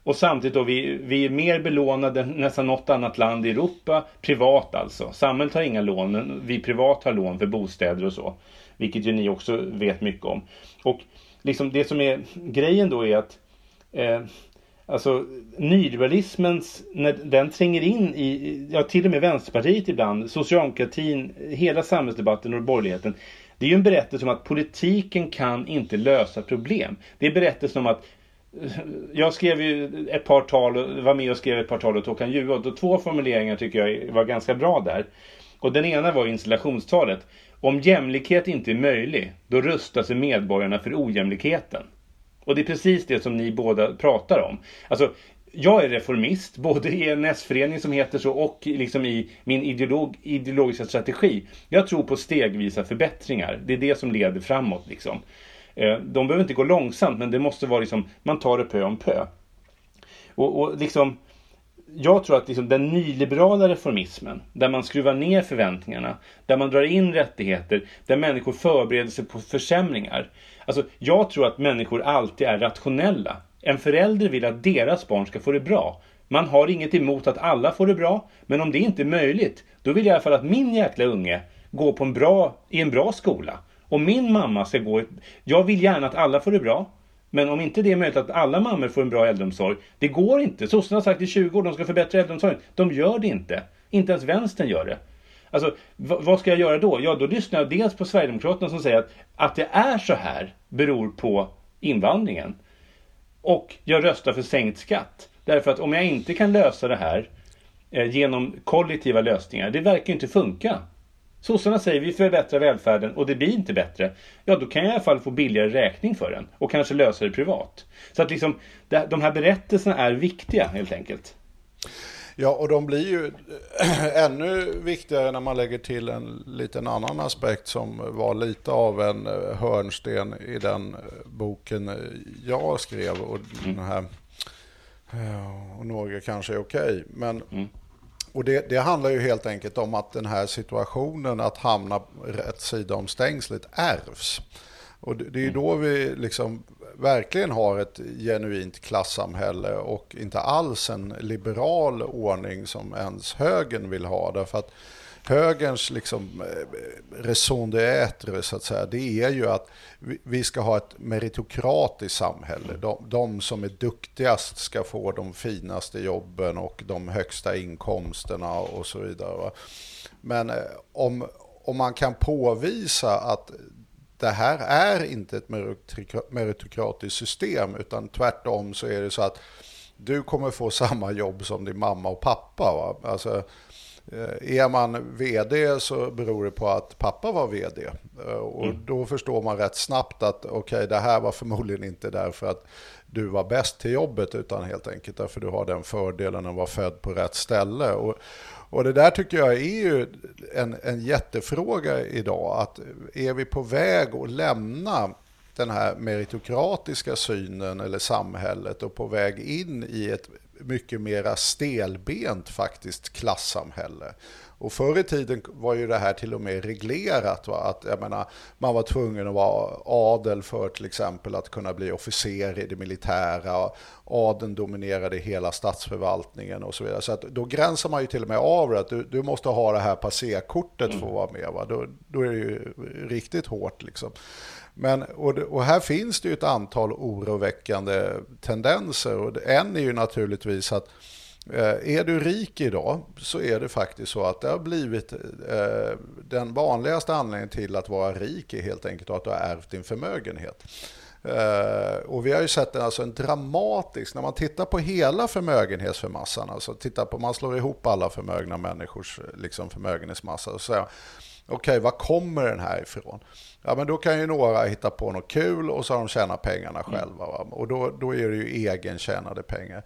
Och samtidigt då, vi, vi är mer belånade än nästan något annat land i Europa, privat alltså. Samhället har inga lån, men vi privat har lån för bostäder och så. Vilket ju ni också vet mycket om. Och liksom det som är grejen då är att eh, Alltså nyliberalismens, när den tränger in i, ja till och med Vänsterpartiet ibland, socialdemokratin, hela samhällsdebatten och borgerligheten. Det är ju en berättelse om att politiken kan inte lösa problem. Det är berättelsen om att eh, jag skrev ju ett par tal, var med och skrev ett par tal åt Håkan Juholt och två formuleringar tycker jag var ganska bra där. Och den ena var installationstalet. Om jämlikhet inte är möjlig, då rustar sig medborgarna för ojämlikheten. Och det är precis det som ni båda pratar om. Alltså, jag är reformist, både i en S-förening som heter så och liksom i min ideolog, ideologiska strategi. Jag tror på stegvisa förbättringar. Det är det som leder framåt. Liksom. Eh, de behöver inte gå långsamt, men det måste vara liksom, man tar det pö om pö. Och, och liksom, jag tror att liksom den nyliberala reformismen, där man skruvar ner förväntningarna, där man drar in rättigheter, där människor förbereder sig på försämringar. Alltså, jag tror att människor alltid är rationella. En förälder vill att deras barn ska få det bra. Man har inget emot att alla får det bra, men om det inte är möjligt, då vill jag i alla fall att min jäkla unge går på en bra, i en bra skola. Och min mamma ska gå... Jag vill gärna att alla får det bra, men om inte det är möjligt att alla mammor får en bra äldreomsorg, det går inte. Sossarna har sagt i 20 år att de ska förbättra äldreomsorgen. De gör det inte. Inte ens vänstern gör det. Alltså, vad ska jag göra då? Ja, då lyssnar jag dels på Sverigedemokraterna som säger att, att det är så här beror på invandringen. Och jag röstar för sänkt skatt. Därför att om jag inte kan lösa det här eh, genom kollektiva lösningar, det verkar inte funka. Sossarna säger vi förbättrar välfärden och det blir inte bättre. Ja, då kan jag i alla fall få billigare räkning för den och kanske lösa det privat. Så att liksom, de här berättelserna är viktiga helt enkelt. Ja, och de blir ju ännu viktigare när man lägger till en liten annan aspekt som var lite av en eh, hörnsten i den eh, boken eh, jag skrev. Och, mm. den här, och några kanske är okej. Men mm. Och det, det, handlar ju helt enkelt om att den här situationen att hamna rätt sida om stängslet ärvs. Och det, det är ju då vi liksom verkligen har ett genuint klassamhälle och inte alls en liberal ordning som ens högern vill ha. Därför att högerns liksom, eh, raison d'être, så att säga, det är ju att vi ska ha ett meritokratiskt samhälle. De, de, som är duktigast ska få de finaste jobben och de högsta inkomsterna och så vidare. Va? Men eh, om, om man kan påvisa att det här är inte ett meritokratiskt system utan tvärtom så är det så att du kommer få samma jobb som din mamma och pappa. Va? Alltså, eh, är man vd så beror det på att pappa var vd. Eh, och mm. då förstår man rätt snabbt att okej, okay, det här var förmodligen inte därför att du var bäst till jobbet utan helt enkelt därför du har den fördelen att vara född på rätt ställe. Och, och det där tycker jag är ju en, en jättefråga idag. Att är vi på väg att lämna den här meritokratiska synen eller samhället och på väg in i ett mycket mera stelbent faktiskt klassamhälle. Och förr i tiden var ju det här till och med reglerat. Va? Att, jag menar, man var tvungen att vara adel för till exempel att kunna bli officer i det militära. Adeln dominerade hela statsförvaltningen och så vidare. Så att då gränsar man ju till och med av att du, du måste ha det här passerkortet för att vara med. Va? Då, då är det ju riktigt hårt liksom. Men, och, och, här finns det ju ett antal oroväckande tendenser. Och en är ju naturligtvis att är du rik idag så är det faktiskt så att det har blivit eh, den vanligaste anledningen till att vara rik är helt enkelt att du har ärvt din förmögenhet. Uh, och vi har ju sett en, alltså en dramatisk, när man tittar på hela förmögenhetsmassan, alltså tittar på, man slår ihop alla förmögna människors liksom, förmögenhetsmassa och säger okej, okay, var kommer den här ifrån? Ja, men då kan ju några hitta på något kul och så har de tjänat pengarna själva. Va? Och då, då är det ju egentjänade pengar.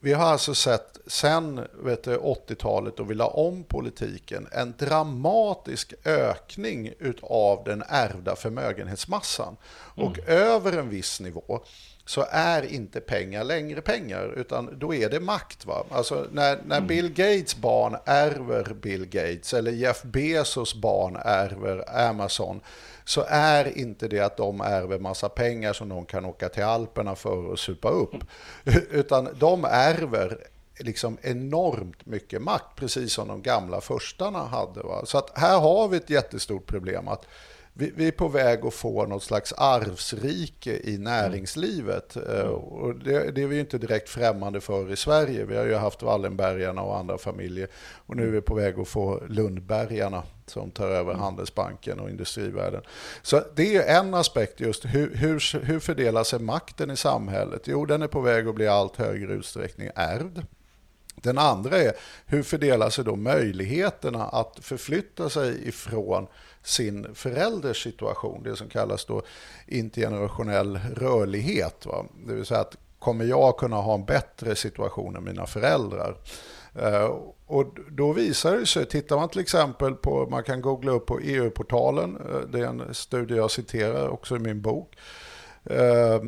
Vi har alltså sett sen 80-talet då vi la om politiken en dramatisk ökning av den ärvda förmögenhetsmassan. Och mm. över en viss nivå så är inte pengar längre pengar, utan då är det makt. Va? Alltså när, när mm. Bill Gates barn ärver Bill Gates, eller Jeff Bezos barn ärver Amazon, så är inte det att de ärver massa pengar som de kan åka till Alperna för att supa upp. Utan de ärver liksom enormt mycket makt, precis som de gamla förstarna hade. Va? Så att här har vi ett jättestort problem. att vi, vi, är på väg att få något slags arvsrike i näringslivet. Mm. Och det, det, är vi inte direkt främmande för i Sverige. Vi har ju haft Wallenbergarna och andra familjer. Och nu är vi på väg att få Lundbergarna som tar över mm. Handelsbanken och industrivärlden. Så det är en aspekt just hur, hur, hur fördelar sig makten i samhället? Jo, den är på väg att bli allt högre utsträckning ärvd. Den andra är hur fördelar sig då möjligheterna att förflytta sig ifrån sin förälders situation, det som kallas då intergenerationell rörlighet. Va? Det vill säga att kommer jag kunna ha en bättre situation än mina föräldrar? Och då visar det sig, tittar man till exempel på, man kan googla upp på EU-portalen, eh, det är en studie jag citerar också i min bok. Eh,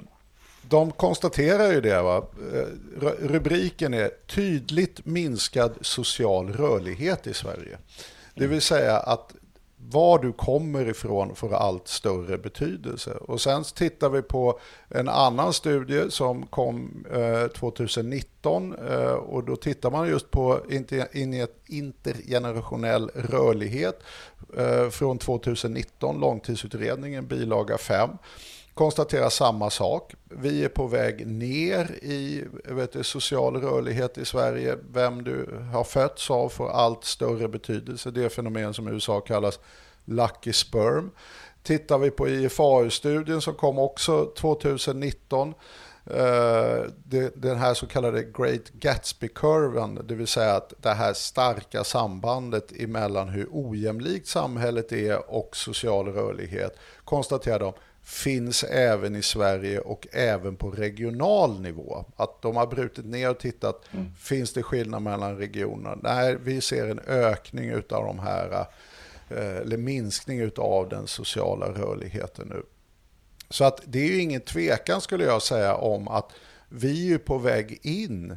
de konstaterar ju det. Va? Eh, rubriken är tydligt minskad social rörlighet i Sverige. Det vill säga att var du kommer ifrån får allt större betydelse. Och sen tittar vi på en annan studie som kom eh, 2019 eh, och då tittar man just på intergenerationell rörlighet eh, från 2019, långtidsutredningen bilaga 5 konstaterar samma sak. Vi är på väg ner i vet du, social rörlighet i Sverige. Vem du har fötts av får allt större betydelse. Det fenomen som i USA kallas lucky sperm. Tittar vi på IFAU-studien som kom också 2019 eh, den här så kallade Great Gatsby-kurvan, det vill säga att det här starka sambandet emellan hur ojämlikt samhället är och social rörlighet, konstaterar de, finns även i Sverige och även på regional nivå. Att de har brutit ner och tittat, mm. finns det skillnad mellan regionerna? Nej, vi ser en ökning av de här, eh, eller minskning av den sociala rörligheten nu. Så att det är ju ingen tvekan skulle jag säga om att vi är på väg in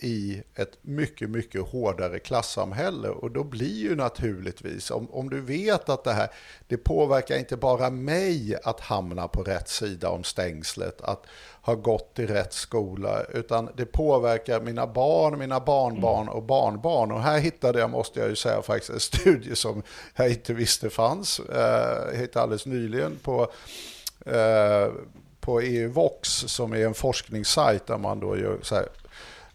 i ett mycket, mycket hårdare klassamhälle. Och då blir ju naturligtvis, om, om du vet att det här, det påverkar inte bara mig att hamna på rätt sida om stängslet, att ha gått i rätt skola, utan det påverkar mina barn, mina barnbarn och barnbarn. Och här hittade jag, måste jag ju säga, faktiskt en studie som jag inte visste fanns, eh, hittade alldeles nyligen på eh, på EU-Vox som är en forskningssajt där man då gör så här,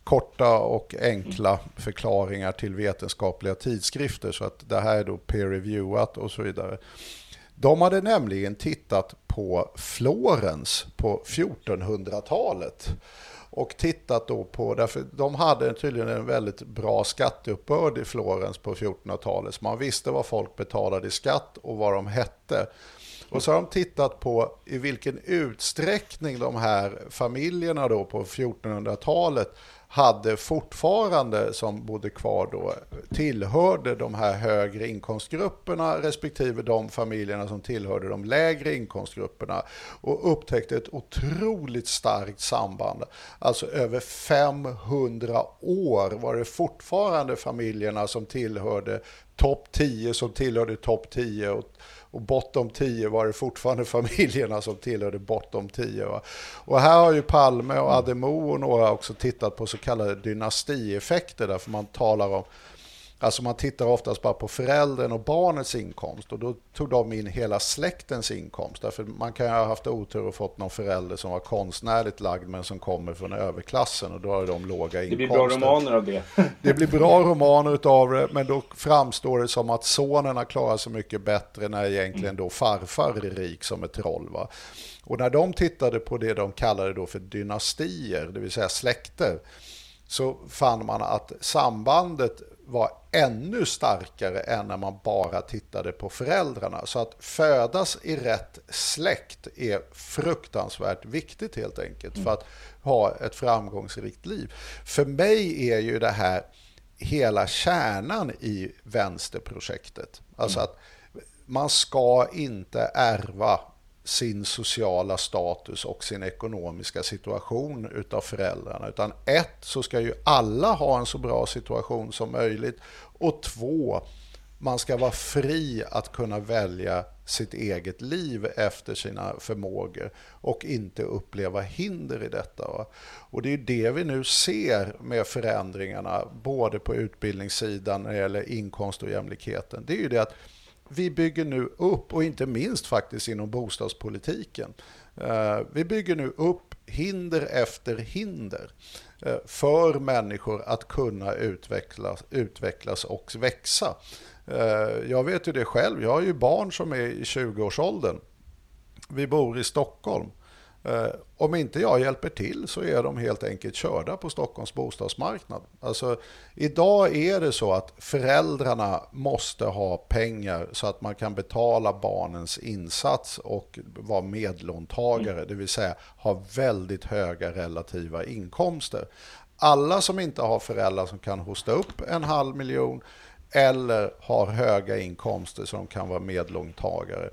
korta och enkla förklaringar till vetenskapliga tidskrifter. Så att det här är då peer-reviewat och så vidare. De hade nämligen tittat på Florens på 1400-talet och tittat då på, därför de hade tydligen en väldigt bra skatteuppbörd i Florens på 1400-talet, så man visste vad folk betalade i skatt och vad de hette. Och så har de tittat på i vilken utsträckning de här familjerna då på 1400-talet hade fortfarande, som bodde kvar då, tillhörde de här högre inkomstgrupperna respektive de familjerna som tillhörde de lägre inkomstgrupperna och upptäckte ett otroligt starkt samband. Alltså över 500 år var det fortfarande familjerna som tillhörde topp 10 som tillhörde topp 10 och och bottom 10 var det fortfarande familjerna som tillhörde bottom 10. Va? Och här har ju Palme och Ademo och några också tittat på så kallade dynastieffekter, därför man talar om Alltså man tittar oftast bara på föräldern och barnets inkomst och då tog de in hela släktens inkomst. Därför man kan ju ha haft otur och fått någon förälder som var konstnärligt lagd men som kommer från överklassen och då har de låga inkomster. Det blir bra romaner av det. Det blir bra romaner av det men då framstår det som att sonen har klarat sig mycket bättre när egentligen då farfar är rik som ett troll. Va? Och när de tittade på det de kallade då för dynastier, det vill säga släkter, så fann man att sambandet var ännu starkare än när man bara tittade på föräldrarna. Så att födas i rätt släkt är fruktansvärt viktigt helt enkelt för att ha ett framgångsrikt liv. För mig är ju det här hela kärnan i vänsterprojektet. Alltså att man ska inte ärva sin sociala status och sin ekonomiska situation utav föräldrarna. Utan ett, så ska ju alla ha en så bra situation som möjligt. Och två, man ska vara fri att kunna välja sitt eget liv efter sina förmågor och inte uppleva hinder i detta. Och det är det vi nu ser med förändringarna både på utbildningssidan när det gäller inkomst och jämlikheten. Det är ju det att vi bygger nu upp, och inte minst faktiskt inom bostadspolitiken, eh, vi bygger nu upp hinder efter hinder eh, för människor att kunna utvecklas, utvecklas och växa. Eh, jag vet ju det själv, jag har ju barn som är i 20-årsåldern. Vi bor i Stockholm. Eh, om inte jag hjälper till så är de helt enkelt körda på Stockholms bostadsmarknad. Alltså, idag är det så att föräldrarna måste ha pengar så att man kan betala barnens insats och vara medlåntagare, mm. det vill säga ha väldigt höga relativa inkomster. Alla som inte har föräldrar som kan hosta upp en halv miljon eller har höga inkomster som kan vara medlåntagare,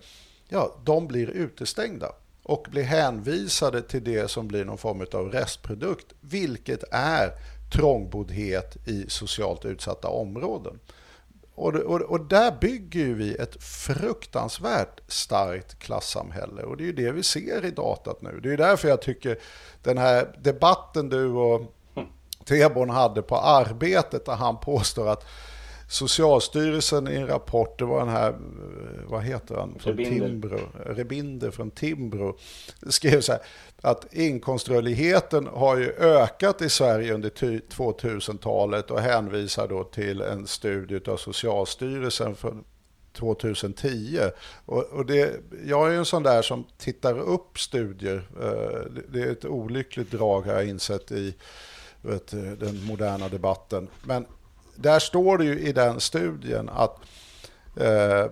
ja, de blir utestängda och blir hänvisade till det som blir någon form av restprodukt, vilket är trångboddhet i socialt utsatta områden. Och, och, och där bygger vi ett fruktansvärt starkt klassamhälle och det är ju det vi ser i datat nu. Det är därför jag tycker den här debatten du och Teborn hade på arbetet där han påstår att Socialstyrelsen i en rapport, det var den här, vad heter han, från Rebinder. Timbro, Rebinder från Timbro, skrev så här, att inkomströrligheten har ju ökat i Sverige under 2000-talet och hänvisar då till en studie av Socialstyrelsen från 2010. Och, och det, jag är ju en sån där som tittar upp studier. Eh, det är ett olyckligt drag har jag insett i vet, den moderna debatten. Men där står det ju i den studien att eh,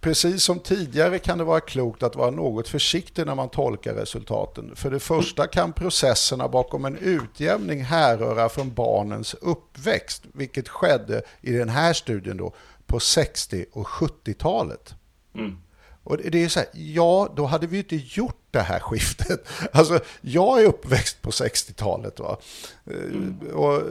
precis som tidigare kan det vara klokt att vara något försiktig när man tolkar resultaten. För det första kan processerna bakom en utjämning härröra från barnens uppväxt, vilket skedde i den här studien då på 60 och 70-talet. Mm. Och det är så här, ja, då hade vi inte gjort det här skiftet. Alltså, jag är uppväxt på 60-talet. Va? Mm. Och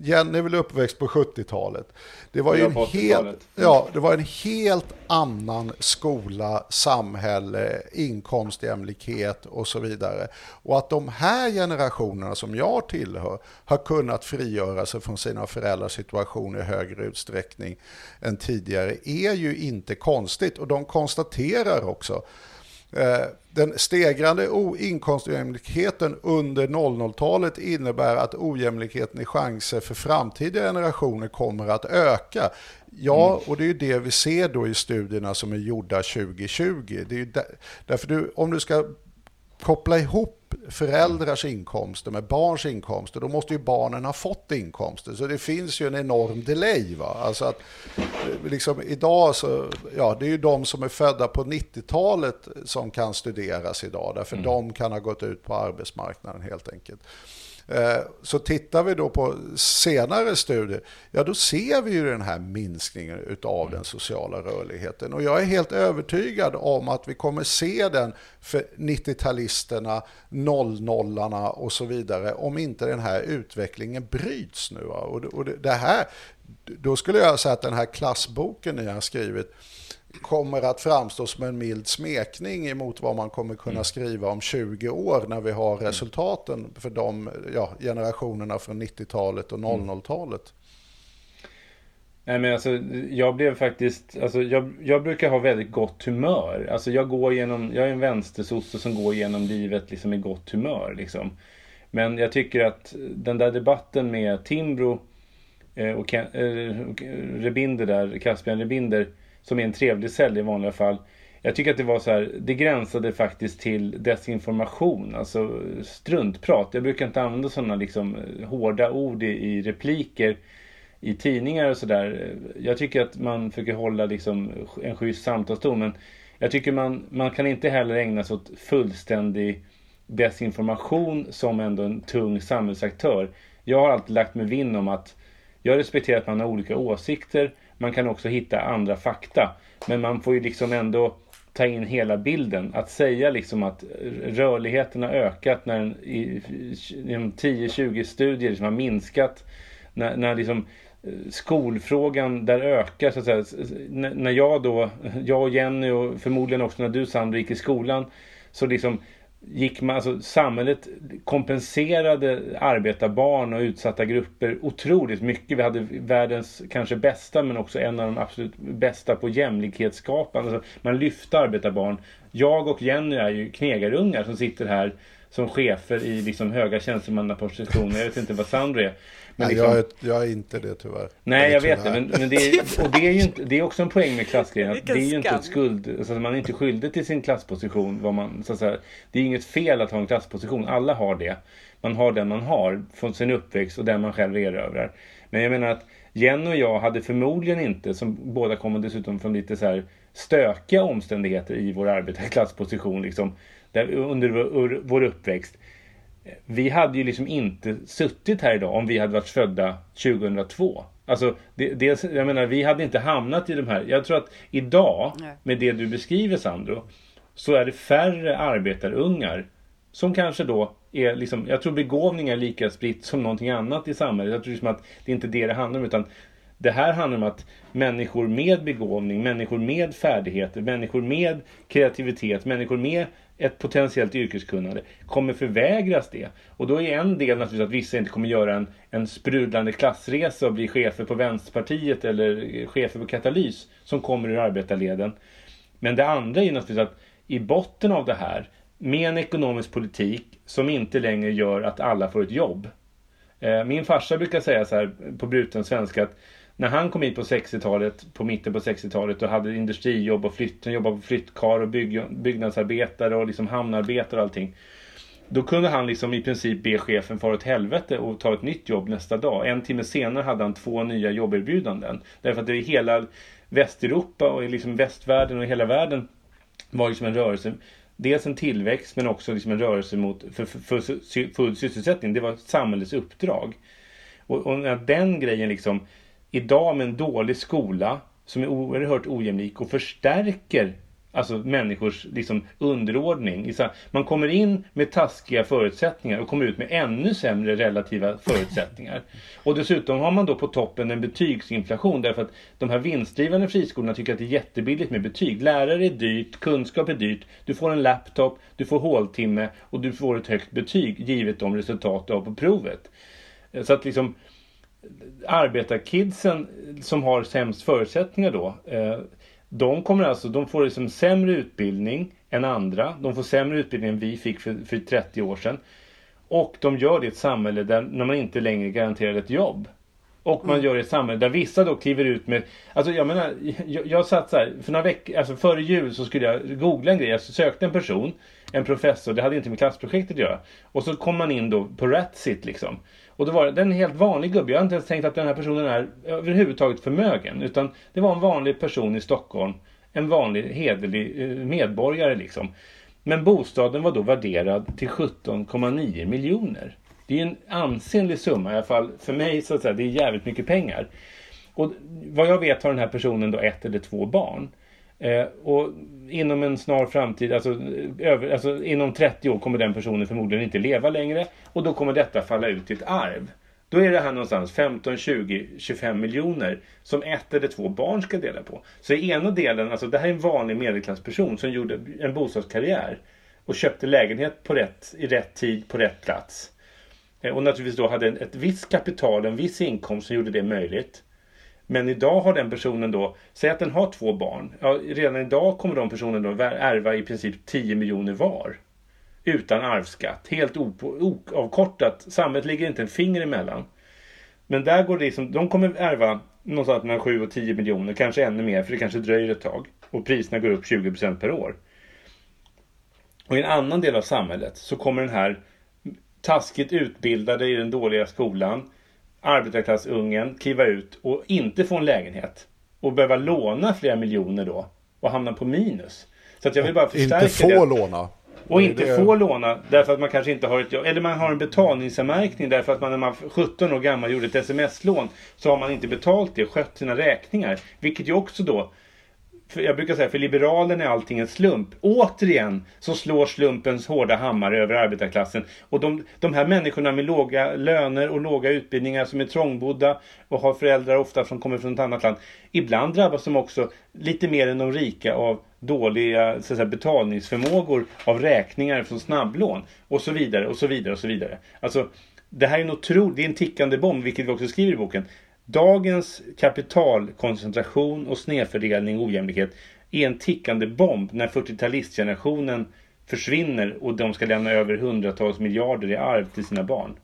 Jenny är väl uppväxt på 70-talet. Det var ju en helt, ja, det var en helt annan skola, samhälle, inkomstjämlikhet och så vidare. Och att de här generationerna som jag tillhör har kunnat frigöra sig från sina föräldrars situation i högre utsträckning än tidigare är ju inte konstigt. Och de konstaterar också Eh, den stegrande inkomstojämlikheten under 00-talet innebär att ojämlikheten i chanser för framtida generationer kommer att öka. Ja, mm. och det är ju det vi ser då i studierna som är gjorda 2020. Det är där, därför du, om du ska koppla ihop föräldrars inkomster med barns inkomster, då måste ju barnen ha fått inkomster. Så det finns ju en enorm delay. Va? Alltså att, liksom, idag så, ja, det är ju de som är födda på 90-talet som kan studeras idag, därför mm. de kan ha gått ut på arbetsmarknaden helt enkelt. Eh, så tittar vi då på senare studier, ja då ser vi ju den här minskningen av den sociala rörligheten. Och jag är helt övertygad om att vi kommer se den för 90-talisterna, 00-arna och så vidare, om inte den här utvecklingen bryts nu. Och det här, då skulle jag säga att den här klassboken ni har skrivit, kommer att framstå som en mild smekning emot vad man kommer kunna mm. skriva om 20 år när vi har mm. resultaten för de ja, generationerna från 90-talet och 00-talet. Mm. Nej men alltså jag blev faktiskt, alltså jag, jag brukar ha väldigt gott humör. Alltså jag går genom, jag är en vänstersosse som går genom livet liksom i gott humör liksom. Men jag tycker att den där debatten med Timbro eh, och, eh, och Rebinder där, Caspian Rebinder som är en trevlig cell i vanliga fall. Jag tycker att det var så här, det gränsade faktiskt till desinformation, alltså struntprat. Jag brukar inte använda sådana liksom eh, hårda ord i, i repliker i tidningar och sådär. Jag tycker att man försöker hålla liksom en schysst samtalston men jag tycker man, man kan inte heller ägna sig åt fullständig desinformation som ändå en tung samhällsaktör. Jag har alltid lagt mig vinn om att jag respekterar att man har olika åsikter man kan också hitta andra fakta. Men man får ju liksom ändå ta in hela bilden. Att säga liksom att rörligheten har ökat när den i, i 10-20 studier liksom har minskat. När, när liksom eh, skolfrågan där ökar så att säga. När jag då, jag och Jenny och förmodligen också när du Sandra gick i skolan. Så liksom gick man, alltså samhället kompenserade arbetarbarn och utsatta grupper otroligt mycket. Vi hade världens kanske bästa men också en av de absolut bästa på jämlikhetsskapande. Alltså man lyfte arbetarbarn. Jag och Jenny är ju knegarungar som sitter här som chefer i liksom höga tjänstemannapositioner. Jag vet inte vad Sandro är. Men liksom, jag, är, jag är inte det tyvärr. Nej, jag vet det. Men, men det, är, och det, är ju inte, det är också en poäng med klassgrejen. det är ju inte ett skuld. Alltså, man är inte skyldig till sin klassposition. Vad man, så att säga, det är inget fel att ha en klassposition. Alla har det. Man har den man har från sin uppväxt och den man själv erövrar. Men jag menar att Jenny och jag hade förmodligen inte, som båda kommer dessutom från lite så här stökiga omständigheter i vår arbetarklassposition, liksom, där, under vår, vår uppväxt vi hade ju liksom inte suttit här idag om vi hade varit födda 2002. Alltså, det, det, jag menar, vi hade inte hamnat i de här. Jag tror att idag, med det du beskriver Sandro, så är det färre arbetarungar som kanske då är liksom, jag tror begåvning är lika spritt som någonting annat i samhället. Jag tror liksom att det är inte det det handlar om utan det här handlar om att människor med begåvning, människor med färdigheter, människor med kreativitet, människor med ett potentiellt yrkeskunnande kommer förvägras det. Och då är en del naturligtvis att vissa inte kommer göra en, en sprudlande klassresa och bli chefer på Vänsterpartiet eller chefer på Katalys som kommer ur arbetarleden. Men det andra är naturligtvis att i botten av det här med en ekonomisk politik som inte längre gör att alla får ett jobb. Eh, min farsa brukar säga så här på bruten svenska att när han kom hit på 60-talet, på mitten på 60-talet och hade industrijobb och flytt, jobbade på flyttkar och bygg, byggnadsarbetare och liksom hamnarbetare och allting. Då kunde han liksom i princip be chefen fara åt helvete och ta ett nytt jobb nästa dag. En timme senare hade han två nya jobberbjudanden. Därför att det är hela Västeuropa och liksom västvärlden och hela världen var liksom en rörelse. Dels en tillväxt men också liksom en rörelse mot för, för, för full sysselsättning. Det var samhällets uppdrag. Och, och den grejen liksom idag med en dålig skola som är oerhört ojämlik och förstärker Alltså människors liksom, underordning. Man kommer in med taskiga förutsättningar och kommer ut med ännu sämre relativa förutsättningar. Och dessutom har man då på toppen en betygsinflation därför att de här vinstdrivande friskolorna tycker att det är jättebilligt med betyg. Lärare är dyrt, kunskap är dyrt, du får en laptop, du får håltimme och du får ett högt betyg givet de resultat du har på provet. Så att liksom arbetarkidsen som har sämst förutsättningar då eh, de kommer alltså, de får liksom sämre utbildning än andra. De får sämre utbildning än vi fick för, för 30 år sedan. Och de gör det i ett samhälle där när man inte längre garanterar ett jobb. Och man mm. gör det i ett samhälle där vissa då kliver ut med... Alltså jag menar, jag, jag satt så här, för några veckor, alltså före jul så skulle jag googla en grej. Jag sökte en person, en professor, det hade inte med klassprojektet att göra. Och så kom man in då på Ratsit liksom. Och då var det en helt vanlig gubbe. Jag har inte ens tänkt att den här personen är överhuvudtaget förmögen. Utan det var en vanlig person i Stockholm. En vanlig hederlig eh, medborgare liksom. Men bostaden var då värderad till 17,9 miljoner. Det är en ansenlig summa i alla fall för mig så att säga. Det är jävligt mycket pengar. Och vad jag vet har den här personen då ett eller två barn. Eh, och inom en snar framtid, alltså, över, alltså inom 30 år kommer den personen förmodligen inte leva längre. Och då kommer detta falla ut i ett arv. Då är det här någonstans 15, 20, 25 miljoner som ett eller två barn ska dela på. Så i ena delen, alltså det här är en vanlig medelklassperson som gjorde en bostadskarriär och köpte lägenhet på rätt, i rätt tid på rätt plats. Eh, och naturligtvis då hade ett visst kapital, en viss inkomst som gjorde det möjligt. Men idag har den personen då, säg att den har två barn. Ja, redan idag kommer de personerna då ärva i princip 10 miljoner var. Utan arvsskatt, helt oavkortat. Samhället ligger inte en finger emellan. Men där går det liksom, de kommer ärva någonstans mellan 7 och 10 miljoner, kanske ännu mer för det kanske dröjer ett tag. Och priserna går upp 20% per år. Och i en annan del av samhället så kommer den här taskigt utbildade i den dåliga skolan arbetarklassungen kliva ut och inte få en lägenhet och behöva låna flera miljoner då och hamna på minus. Så att jag vill bara förstärka Inte få det. låna. Och inte det... få låna därför att man kanske inte har ett jobb. Eller man har en betalningsanmärkning därför att man när man var 17 år gammal gjorde ett sms-lån. Så har man inte betalt det och skött sina räkningar. Vilket ju också då jag brukar säga för liberalen är allting en slump. Återigen så slår slumpens hårda hammare över arbetarklassen. Och de, de här människorna med låga löner och låga utbildningar som är trångbodda och har föräldrar ofta som kommer från ett annat land. Ibland drabbas de också lite mer än de rika av dåliga så säga, betalningsförmågor av räkningar från snabblån och så vidare och så vidare och så vidare. Alltså det här är en otrolig, det är en tickande bomb vilket vi också skriver i boken. Dagens kapitalkoncentration och snedfördelning och ojämlikhet är en tickande bomb när 40-talistgenerationen försvinner och de ska lämna över hundratals miljarder i arv till sina barn.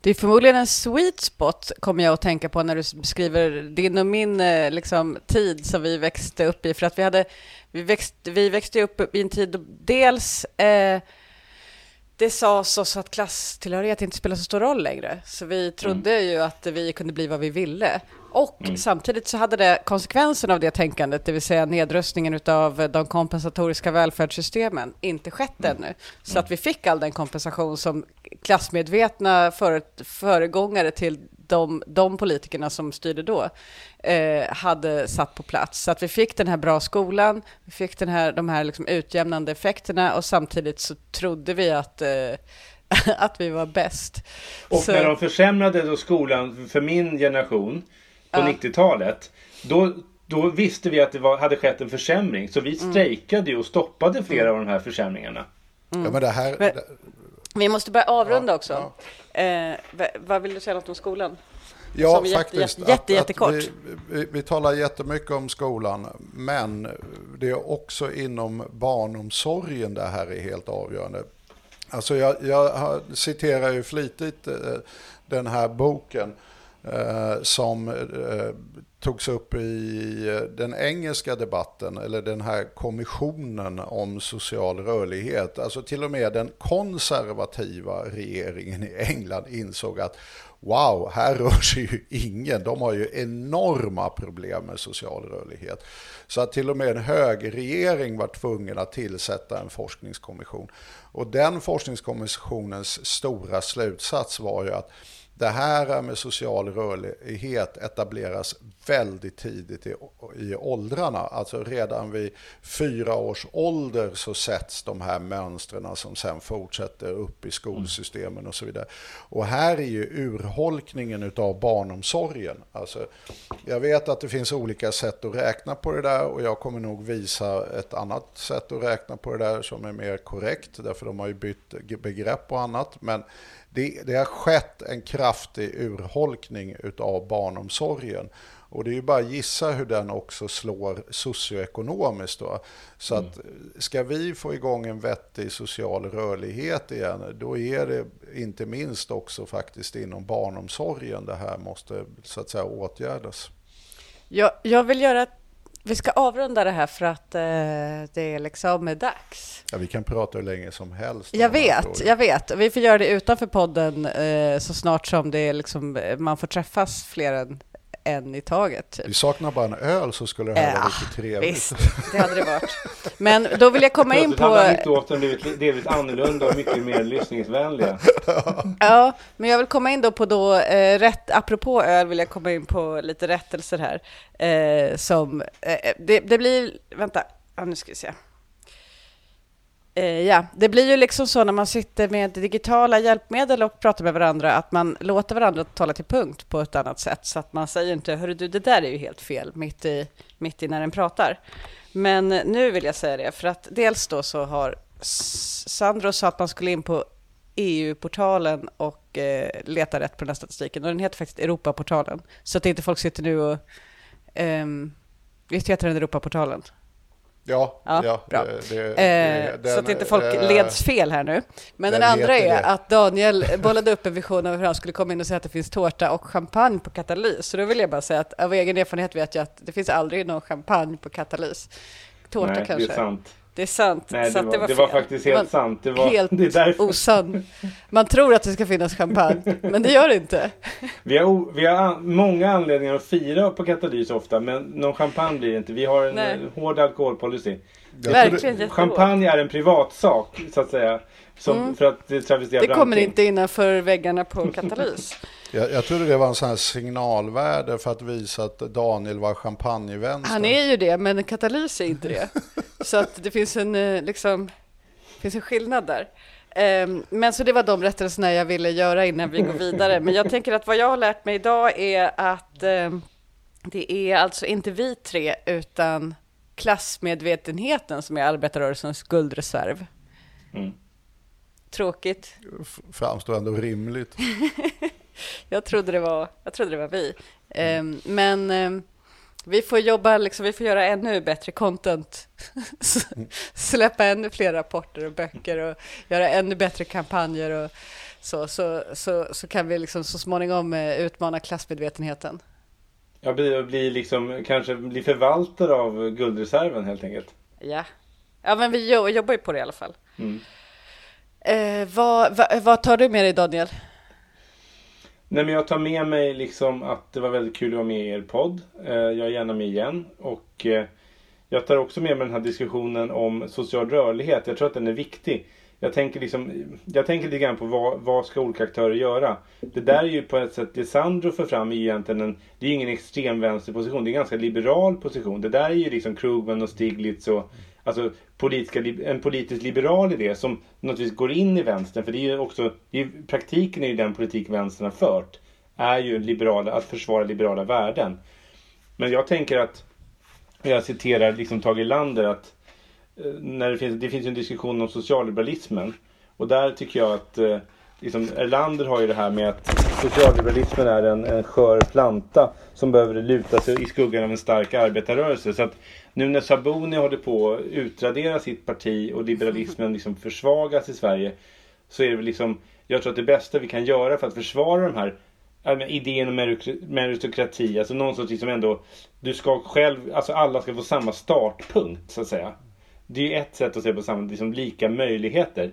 Det är förmodligen en sweet spot, kommer jag att tänka på när du beskriver din och min eh, liksom, tid som vi växte upp i. För att vi, hade, vi, växte, vi växte upp i en tid då dels eh, det sades oss att klasstillhörighet inte spelar så stor roll längre. Så vi trodde mm. ju att vi kunde bli vad vi ville. Och mm. samtidigt så hade det konsekvensen av det tänkandet, det vill säga nedrustningen av de kompensatoriska välfärdssystemen, inte skett mm. ännu. Så mm. att vi fick all den kompensation som klassmedvetna före, föregångare till de, de politikerna som styrde då eh, hade satt på plats. Så att vi fick den här bra skolan, vi fick den här, de här liksom utjämnande effekterna och samtidigt så trodde vi att eh, att vi var bäst. Och så... när de försämrade då skolan för min generation på ja. 90-talet, då, då visste vi att det var, hade skett en försämring. Så vi mm. strejkade ju och stoppade flera mm. av de här försämringarna. Mm. Ja, men det här, men, vi måste börja avrunda ja, också. Ja. Eh, vad vill du säga något om skolan? Ja, Som faktiskt. Jätte, jätte, jättekort. Vi, vi, vi, talar jättemycket om skolan, men det är också inom barnomsorgen det här är helt avgörande. Alltså jag, jag citerar ju flitigt eh, den här boken eh, som eh, togs upp i eh, den engelska debatten, eller den här kommissionen om social rörlighet. Alltså till och med den konservativa regeringen i England insåg att wow, här rör sig ju ingen. De har ju enorma problem med social rörlighet. Så att till och med en högerregering var tvungen att tillsätta en forskningskommission. Och den forskningskommissionens stora slutsats var ju att det här med social rörlighet etableras väldigt tidigt i, i åldrarna. Alltså redan vid fyra års ålder så sätts de här mönstren som sen fortsätter upp i skolsystemen och så vidare. Och här är ju urholkningen av barnomsorgen. Alltså, jag vet att det finns olika sätt att räkna på det där och jag kommer nog visa ett annat sätt att räkna på det där som är mer korrekt. Därför de har ju bytt begrepp och annat. Men det, det har skett en kraftig urholkning av barnomsorgen. Och det är ju bara att gissa hur den också slår socioekonomiskt. Då. Så mm. att ska vi få igång en vettig social rörlighet igen, då är det inte minst också faktiskt inom barnomsorgen det här måste så att säga åtgärdas. Jag, jag vill göra vi ska avrunda det här för att eh, det är liksom dags. Ja, vi kan prata hur länge som helst. Jag vet, jag vet. Vi får göra det utanför podden eh, så snart som det är liksom, man får träffas fler än en i taget. Typ. Vi saknar bara en öl så skulle det här ja, vara riktigt trevligt. Visst, det hade det varit. Men då vill jag komma in på... hade anekdoten blivit delvis annorlunda och mycket mer lyssningsvänliga. Ja, men jag vill komma in då på då, eh, rätt, apropå öl vill jag komma in på lite rättelser här. Eh, som, eh, det, det blir, vänta, ja, nu ska vi se. Eh, ja, det blir ju liksom så när man sitter med digitala hjälpmedel och pratar med varandra att man låter varandra tala till punkt på ett annat sätt så att man säger inte hörru du det där är ju helt fel mitt i, mitt i när den pratar. Men nu vill jag säga det för att dels då så har Sandro sa att man skulle in på EU-portalen och eh, leta rätt på den här statistiken och den heter faktiskt Europaportalen så att inte folk sitter nu och eh, Visst heter den Europaportalen? Ja, ja, ja bra. Det, det, eh, den, så att inte folk eh, leds fel här nu. Men den, den andra är det. att Daniel bollade upp en vision av hur han skulle komma in och säga att det finns tårta och champagne på Katalys. Så då vill jag bara säga att av egen erfarenhet vet jag att det finns aldrig någon champagne på Katalys. Tårta Nej, kanske. Det är sant. Det är sant. Nej, det, var, det, var, det var, faktiskt helt var sant. Det var helt det är osann. Man tror att det ska finnas champagne, men det gör det inte. Vi har, vi har många anledningar att fira på Katalys ofta, men någon champagne blir det inte. Vi har en Nej. hård alkoholpolicy. Verkligen Champagne är en privatsak, så att säga. Som, mm. för att travestera Det kommer inte innanför väggarna på Katalys. Jag, jag trodde det var en sån här signalvärde för att visa att Daniel var champagnevänster. Han är ju det, men Katalys är inte det. så att det finns en, eh, liksom, finns en skillnad där. Um, men så det var de rättelserna jag ville göra innan vi går vidare. Men jag tänker att vad jag har lärt mig idag är att um, det är alltså inte vi tre, utan klassmedvetenheten som är arbetarrörelsens guldreserv. Mm. Tråkigt. Framstår ändå rimligt. jag, trodde det var, jag trodde det var vi. Um, men um, vi får jobba, liksom, vi får göra ännu bättre content. Släppa ännu fler rapporter och böcker och göra ännu bättre kampanjer och så, så, så, så kan vi liksom så småningom uh, utmana klassmedvetenheten. Ja, bli, bli liksom, kanske bli förvaltare av guldreserven helt enkelt. Ja, ja men vi jobbar ju på det i alla fall. Mm. Eh, vad, vad, vad, tar du med dig Daniel? Nej men jag tar med mig liksom att det var väldigt kul att vara med i er podd. Eh, jag är gärna med igen. Och eh, jag tar också med mig den här diskussionen om social rörlighet. Jag tror att den är viktig. Jag tänker, liksom, jag tänker lite grann på vad, vad ska olika aktörer göra? Det där är ju på ett sätt, det Sandro för fram är ju egentligen en, det är ingen extrem vänsterposition, det är en ganska liberal position. Det där är ju liksom Krugman och Stiglitz och alltså politiska, en politisk liberal idé som naturligtvis går in i vänstern. För det är ju också, är, praktiken är ju den politik vänstern har fört. Är ju liberala, att försvara liberala värden. Men jag tänker att, jag citerar liksom Tage Lander att eh, när det finns, det finns en diskussion om socialliberalismen. Och där tycker jag att eh, liksom, Erlander har ju det här med att socialliberalismen är en, en skör planta som behöver luta sig i skuggan av en stark arbetarrörelse. Så att nu när Sabuni håller på att utradera sitt parti och liberalismen liksom försvagas i Sverige så är det väl liksom, jag tror att det bästa vi kan göra för att försvara de här idén om meritokrati, alltså någon sorts liksom ändå, du ska själv, alltså alla ska få samma startpunkt så att säga. Det är ju ett sätt att se på samma, liksom lika möjligheter,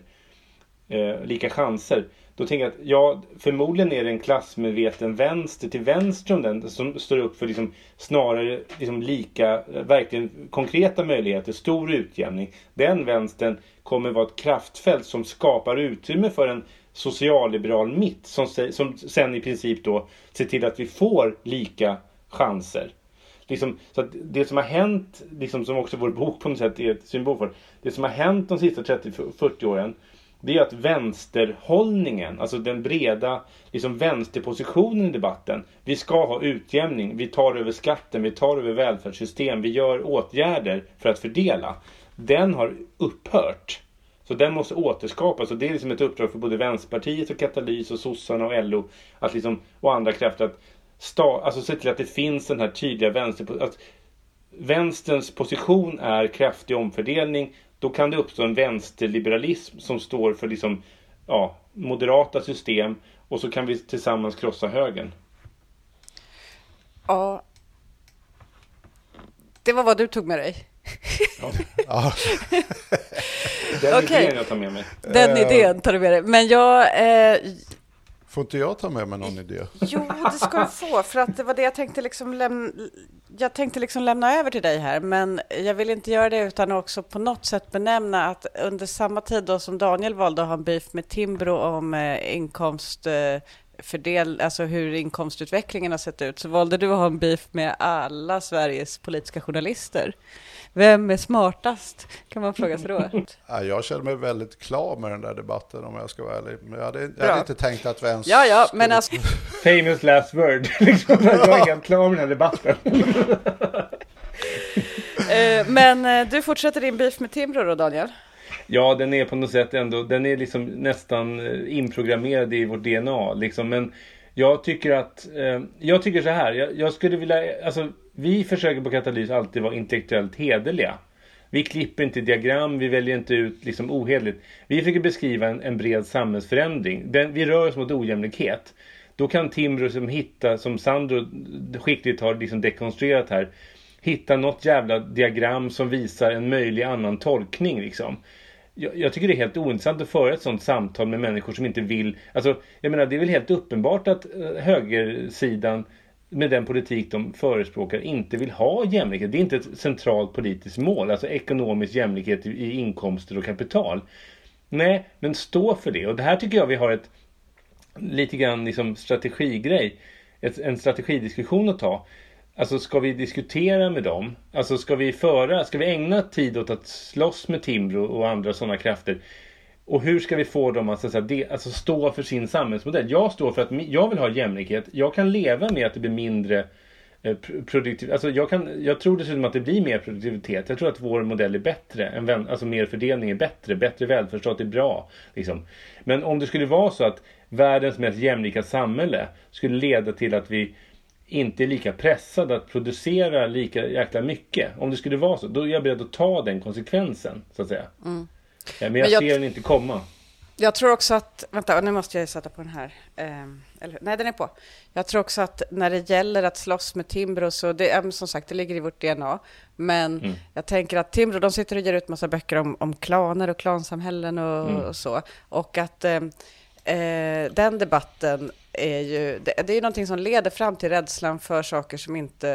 eh, lika chanser. Då tänker jag att ja, förmodligen är det en klassmedveten vänster till vänster om den som står upp för liksom snarare liksom lika, eh, verkligen konkreta möjligheter, stor utjämning. Den vänstern kommer vara ett kraftfält som skapar utrymme för en socialliberal mitt som, som sen i princip då ser till att vi får lika chanser. Liksom, så att det som har hänt, liksom som också vår bok på något sätt är ett symbol för. Det som har hänt de sista 30-40 åren det är att vänsterhållningen, alltså den breda liksom vänsterpositionen i debatten. Vi ska ha utjämning, vi tar över skatten, vi tar över välfärdssystem, vi gör åtgärder för att fördela. Den har upphört. Så den måste återskapas och det är liksom ett uppdrag för både Vänsterpartiet och Katalys och sossarna och LO att liksom, och andra krafter att sta, alltså se till att det finns den här tydliga vänster... Att vänsterns position är kraftig omfördelning. Då kan det uppstå en vänsterliberalism som står för liksom, ja, moderata system och så kan vi tillsammans krossa högern. Ja. Det var vad du tog med dig. Ja, Den Okej. idén jag tar med mig. Den Eh. idén tar du med dig. Men jag... Eh, får inte jag ta med mig någon idé? jo, det ska du få. För att det var det jag tänkte liksom lämna... Jag tänkte liksom lämna över till dig här, men jag vill inte göra det utan också på något sätt benämna att under samma tid då som Daniel valde att ha en beef med Timbro om eh, inkomst eh, fördel, alltså hur inkomstutvecklingen har sett ut, så valde du att ha en beef med alla Sveriges politiska journalister. Vem är smartast? Kan man fråga sig då. Ja, jag känner mig väldigt klar med den där debatten om jag ska vara ärlig. Men jag hade, jag hade inte tänkt att vänster... Ja, ja, men alltså, Famous last word. liksom, jag är helt klar med den här debatten. eh, men eh, du fortsätter din beef med Timbro då, Daniel? Ja, den är på något sätt ändå, den är liksom nästan eh, inprogrammerad i vårt DNA. Liksom. Men jag tycker att, eh, jag tycker så här, jag, jag skulle vilja, alltså vi försöker på Katalys alltid vara intellektuellt hederliga. Vi klipper inte diagram, vi väljer inte ut liksom ohederligt. Vi försöker beskriva en, en bred samhällsförändring. Den, vi rör oss mot ojämlikhet. Då kan Timbro som hitta, som Sandro skickligt har liksom dekonstruerat här, hitta något jävla diagram som visar en möjlig annan tolkning liksom. Jag, jag tycker det är helt ointressant att föra ett sånt samtal med människor som inte vill... Alltså, jag menar, det är väl helt uppenbart att eh, högersidan med den politik de förespråkar inte vill ha jämlikhet. Det är inte ett centralt politiskt mål, alltså ekonomisk jämlikhet i, inkomster och kapital. Nej, men stå för det. Och det här tycker jag vi har ett lite grann liksom strategigrej. Ett, en strategidiskussion att ta. Alltså ska vi diskutera med dem? Alltså ska vi föra, ska vi ägna tid åt att slåss med Timbro och andra sådana krafter? Och hur ska vi få dem att, så att säga, de, alltså stå för sin samhällsmodell? Jag står för att jag vill ha jämlikhet. Jag kan leva med att det blir mindre eh, alltså jag, kan, jag tror dessutom att det blir mer produktivitet. Jag tror att vår modell är bättre. En vän, alltså mer fördelning är bättre. Bättre välfärdsstat är bra. Liksom. Men om det skulle vara så att världens mest jämlika samhälle skulle leda till att vi inte är lika pressade att producera lika jäkla mycket. Om det skulle vara så, då är jag beredd att ta den konsekvensen. Så att säga. Mm. Eh, Men jag, Men jag- ser den inte komma. Jag tror också att, vänta, nu måste jag sätta på den här. Ehm, eller, nej, den är på. Jag tror också att när det gäller att slåss med Timbro, så det, är som sagt, det ligger i vårt DNA. Men Mm. jag tänker att Timbro, de sitter och ger ut massa böcker om, om klaner och klansamhällen och, Mm. och så. Och att ehm, eh, den debatten är ju, det, det är ju någonting som leder fram till rädslan för saker som inte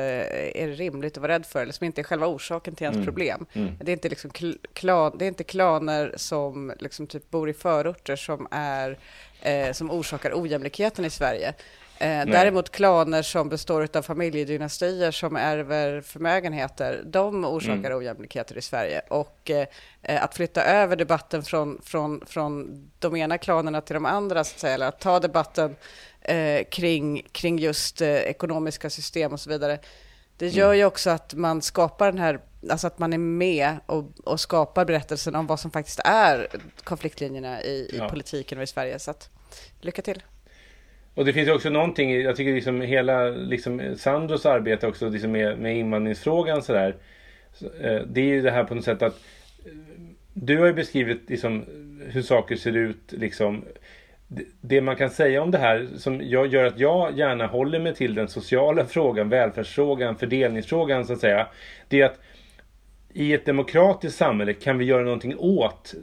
är rimligt att vara rädd för, eller som inte är själva orsaken till ens Mm. problem. Mm. Det är inte, liksom kl- klan, det är inte klaner som liksom typ bor i förorter som, är, eh, som orsakar ojämlikheten i Sverige. Eh, däremot klaner som består av familjedynastier som ärver förmögenheter, de orsakar Mm. ojämlikheter i Sverige. Och eh, att flytta över debatten från, från, från de ena klanerna till de andra, så att säga, eller att ta debatten eh, kring, kring just eh, ekonomiska system och så vidare. Det Mm. gör ju också att man skapar den här, alltså att man är med och, och skapar berättelsen om vad som faktiskt är konfliktlinjerna i, i Ja. politiken och i Sverige. Så att, lycka till. Och det finns ju också någonting, jag tycker liksom hela liksom Sandros arbete också liksom med, med invandringsfrågan sådär. Så, eh, det är ju det här på något sätt att eh, du har ju beskrivit liksom hur saker ser ut liksom. Det- man kan säga om det här som gör att jag gärna håller mig till den sociala frågan, välfärdsfrågan, fördelningsfrågan så att säga. Det är att i ett demokratiskt samhälle kan vi göra någonting åt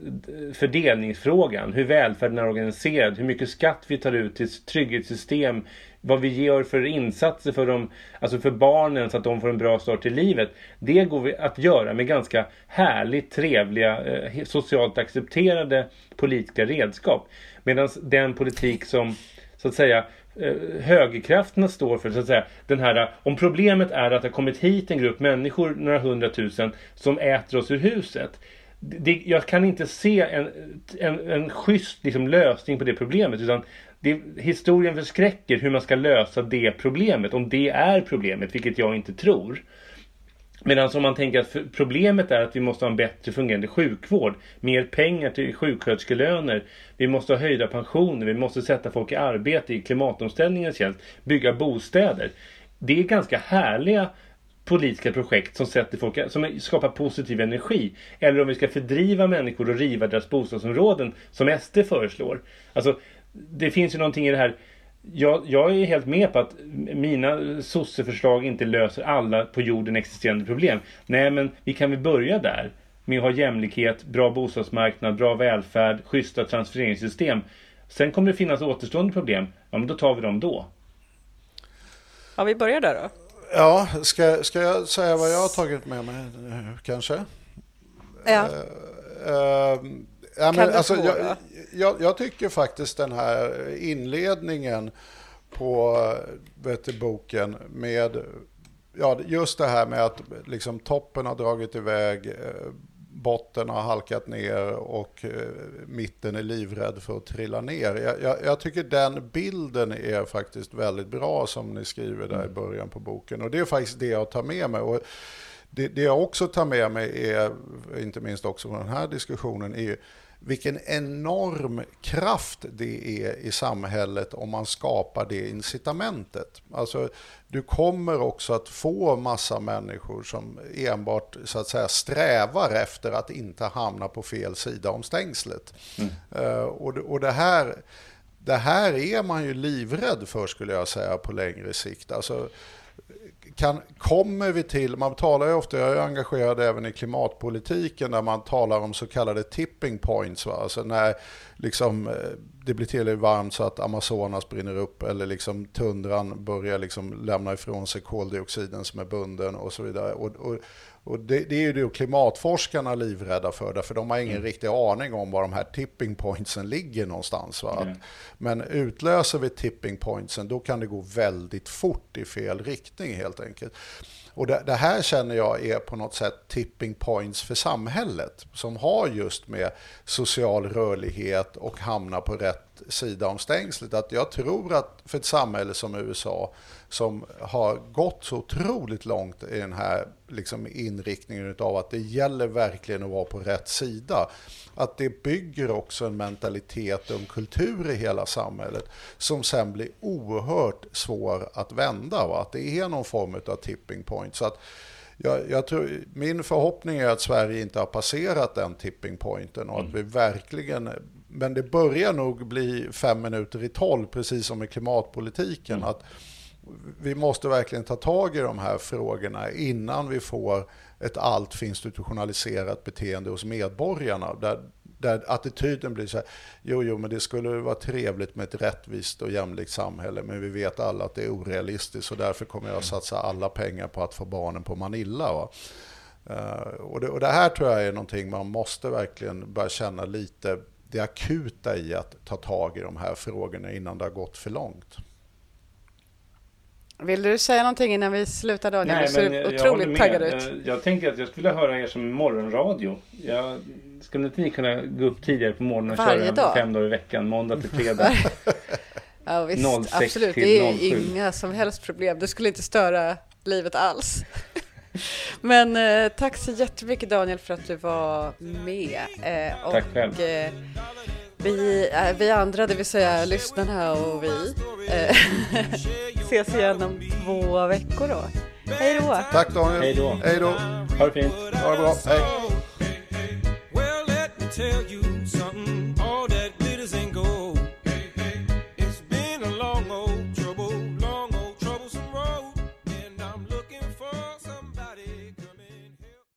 fördelningsfrågan. Hur välfärden är organiserad, hur mycket skatt vi tar ut till trygghetssystem, vad vi gör för insatser för, dem, alltså för barnen så att de får en bra start i livet. Det går vi att göra med ganska härligt, trevliga, eh, socialt accepterade politiska redskap. Medan den politik som så att säga eh, högerkrafterna står för, så att säga, den här, om problemet är att det har kommit hit en grupp människor, några hundratusen, som äter oss ur huset. Det, jag kan inte se en, en, en schysst liksom, lösning på det problemet. Utan det, historien förskräcker hur man ska lösa det problemet. Om det är problemet, vilket jag inte tror. Medan om man tänker att problemet är att vi måste ha en bättre fungerande sjukvård, mer pengar till sjuksköterskelöner, vi måste ha höjda pensioner, vi måste sätta folk i arbete i klimatomställningens tjänst, bygga bostäder. Det är ganska härliga politiska projekt som, sätter folk, som skapar positiv energi. Eller om vi ska fördriva människor och riva deras bostadsområden som SD föreslår. Alltså, det finns ju någonting i det här jag, jag, är helt med på att mina sosseförslag inte löser alla på jorden existerande problem. Nej, men vi kan väl börja där. Med att ha jämlikhet, bra bostadsmarknad, bra välfärd, schyssta transfereringssystem. Sen kommer det finnas återstående problem. Ja, men då tar vi dem då. Ja, vi börjar där då. Ja, ska, ska jag säga vad jag har tagit med mig kanske? Ja. Uh, uh, ja men, alltså, jag, jag, jag, tycker faktiskt den här inledningen på vet du, boken med ja, just det här med att liksom, toppen har dragit iväg, eh, botten har halkat ner och eh, mitten är livrädd för att trilla ner. Jag, jag, jag, tycker den bilden är faktiskt väldigt bra som ni skriver där i början på boken. Och det är faktiskt det jag tar med mig. Och det, det jag också tar med mig är, inte minst också från den här diskussionen, är vilken enorm kraft det är i samhället om man skapar det incitamentet. Alltså, du kommer också att få massa människor som enbart så att säga strävar efter att inte hamna på fel sida om stängslet. Mm. Uh, och, och det här det här är man ju livrädd för skulle jag säga på längre sikt. Alltså, kan, kommer vi till, man talar ju ofta, jag är engagerad även i klimatpolitiken där man talar om så kallade tipping points. Va? Alltså när liksom, eh, det blir tillräckligt varmt så att Amazonas brinner upp eller liksom tundran börjar liksom lämna ifrån sig koldioxiden som är bunden och så vidare. Och, och, och det, det, är ju det klimatforskarna livrädda för, därför de har ingen mm. riktig aning om var de här tipping pointsen ligger någonstans. Mm. Men utlöser vi tipping pointsen, då kan det gå väldigt fort i fel riktning helt enkelt. Och det, det, här känner jag är på något sätt tipping points för samhället, som har just med social rörlighet och hamna på rätt sida om stängslet. Att jag tror att för ett samhälle som USA, som har gått så otroligt långt i den här liksom inriktningen av att det gäller verkligen att vara på rätt sida. Att det bygger också en mentalitet och en kultur i hela samhället som sen blir oerhört svår att vända. Va? Att det är någon form av tipping point. Så att jag, jag tror, min förhoppning är att Sverige inte har passerat den tipping pointen och att mm. vi verkligen men det börjar nog bli fem minuter i tolv, precis som i klimatpolitiken. Mm. Att vi måste verkligen ta tag i de här frågorna innan vi får ett alltför institutionaliserat beteende hos medborgarna. Där, där attityden blir så här, jo, jo, men det skulle vara trevligt med ett rättvist och jämlikt samhälle, men vi vet alla att det är orealistiskt och därför kommer jag att satsa alla pengar på att få barnen på Manilla. Uh, och, det, och det här tror jag är någonting man måste verkligen börja känna lite det akuta i att ta tag i de här frågorna innan det har gått för långt. Vill du säga någonting innan vi slutar Daniel? Nej, du ser otroligt taggad ut. Jag tänkte att jag skulle höra er som morgonradio. Jag, skulle inte ni kunna gå upp tidigare på morgonen och Varje köra dag? fem dagar i veckan, måndag till fredag? ja, visst, 06 absolut. Det är 07. inga som helst problem. Det skulle inte störa livet alls. Men eh, tack så jättemycket Daniel för att du var med. Eh, och, tack själv. Eh, vi, eh, vi andra, det vill säga lyssnarna och vi, eh, ses igen om två veckor då. Hej då! Tack Daniel! Hej då! Hej då! Ha det fint! Ha det bra! Hej!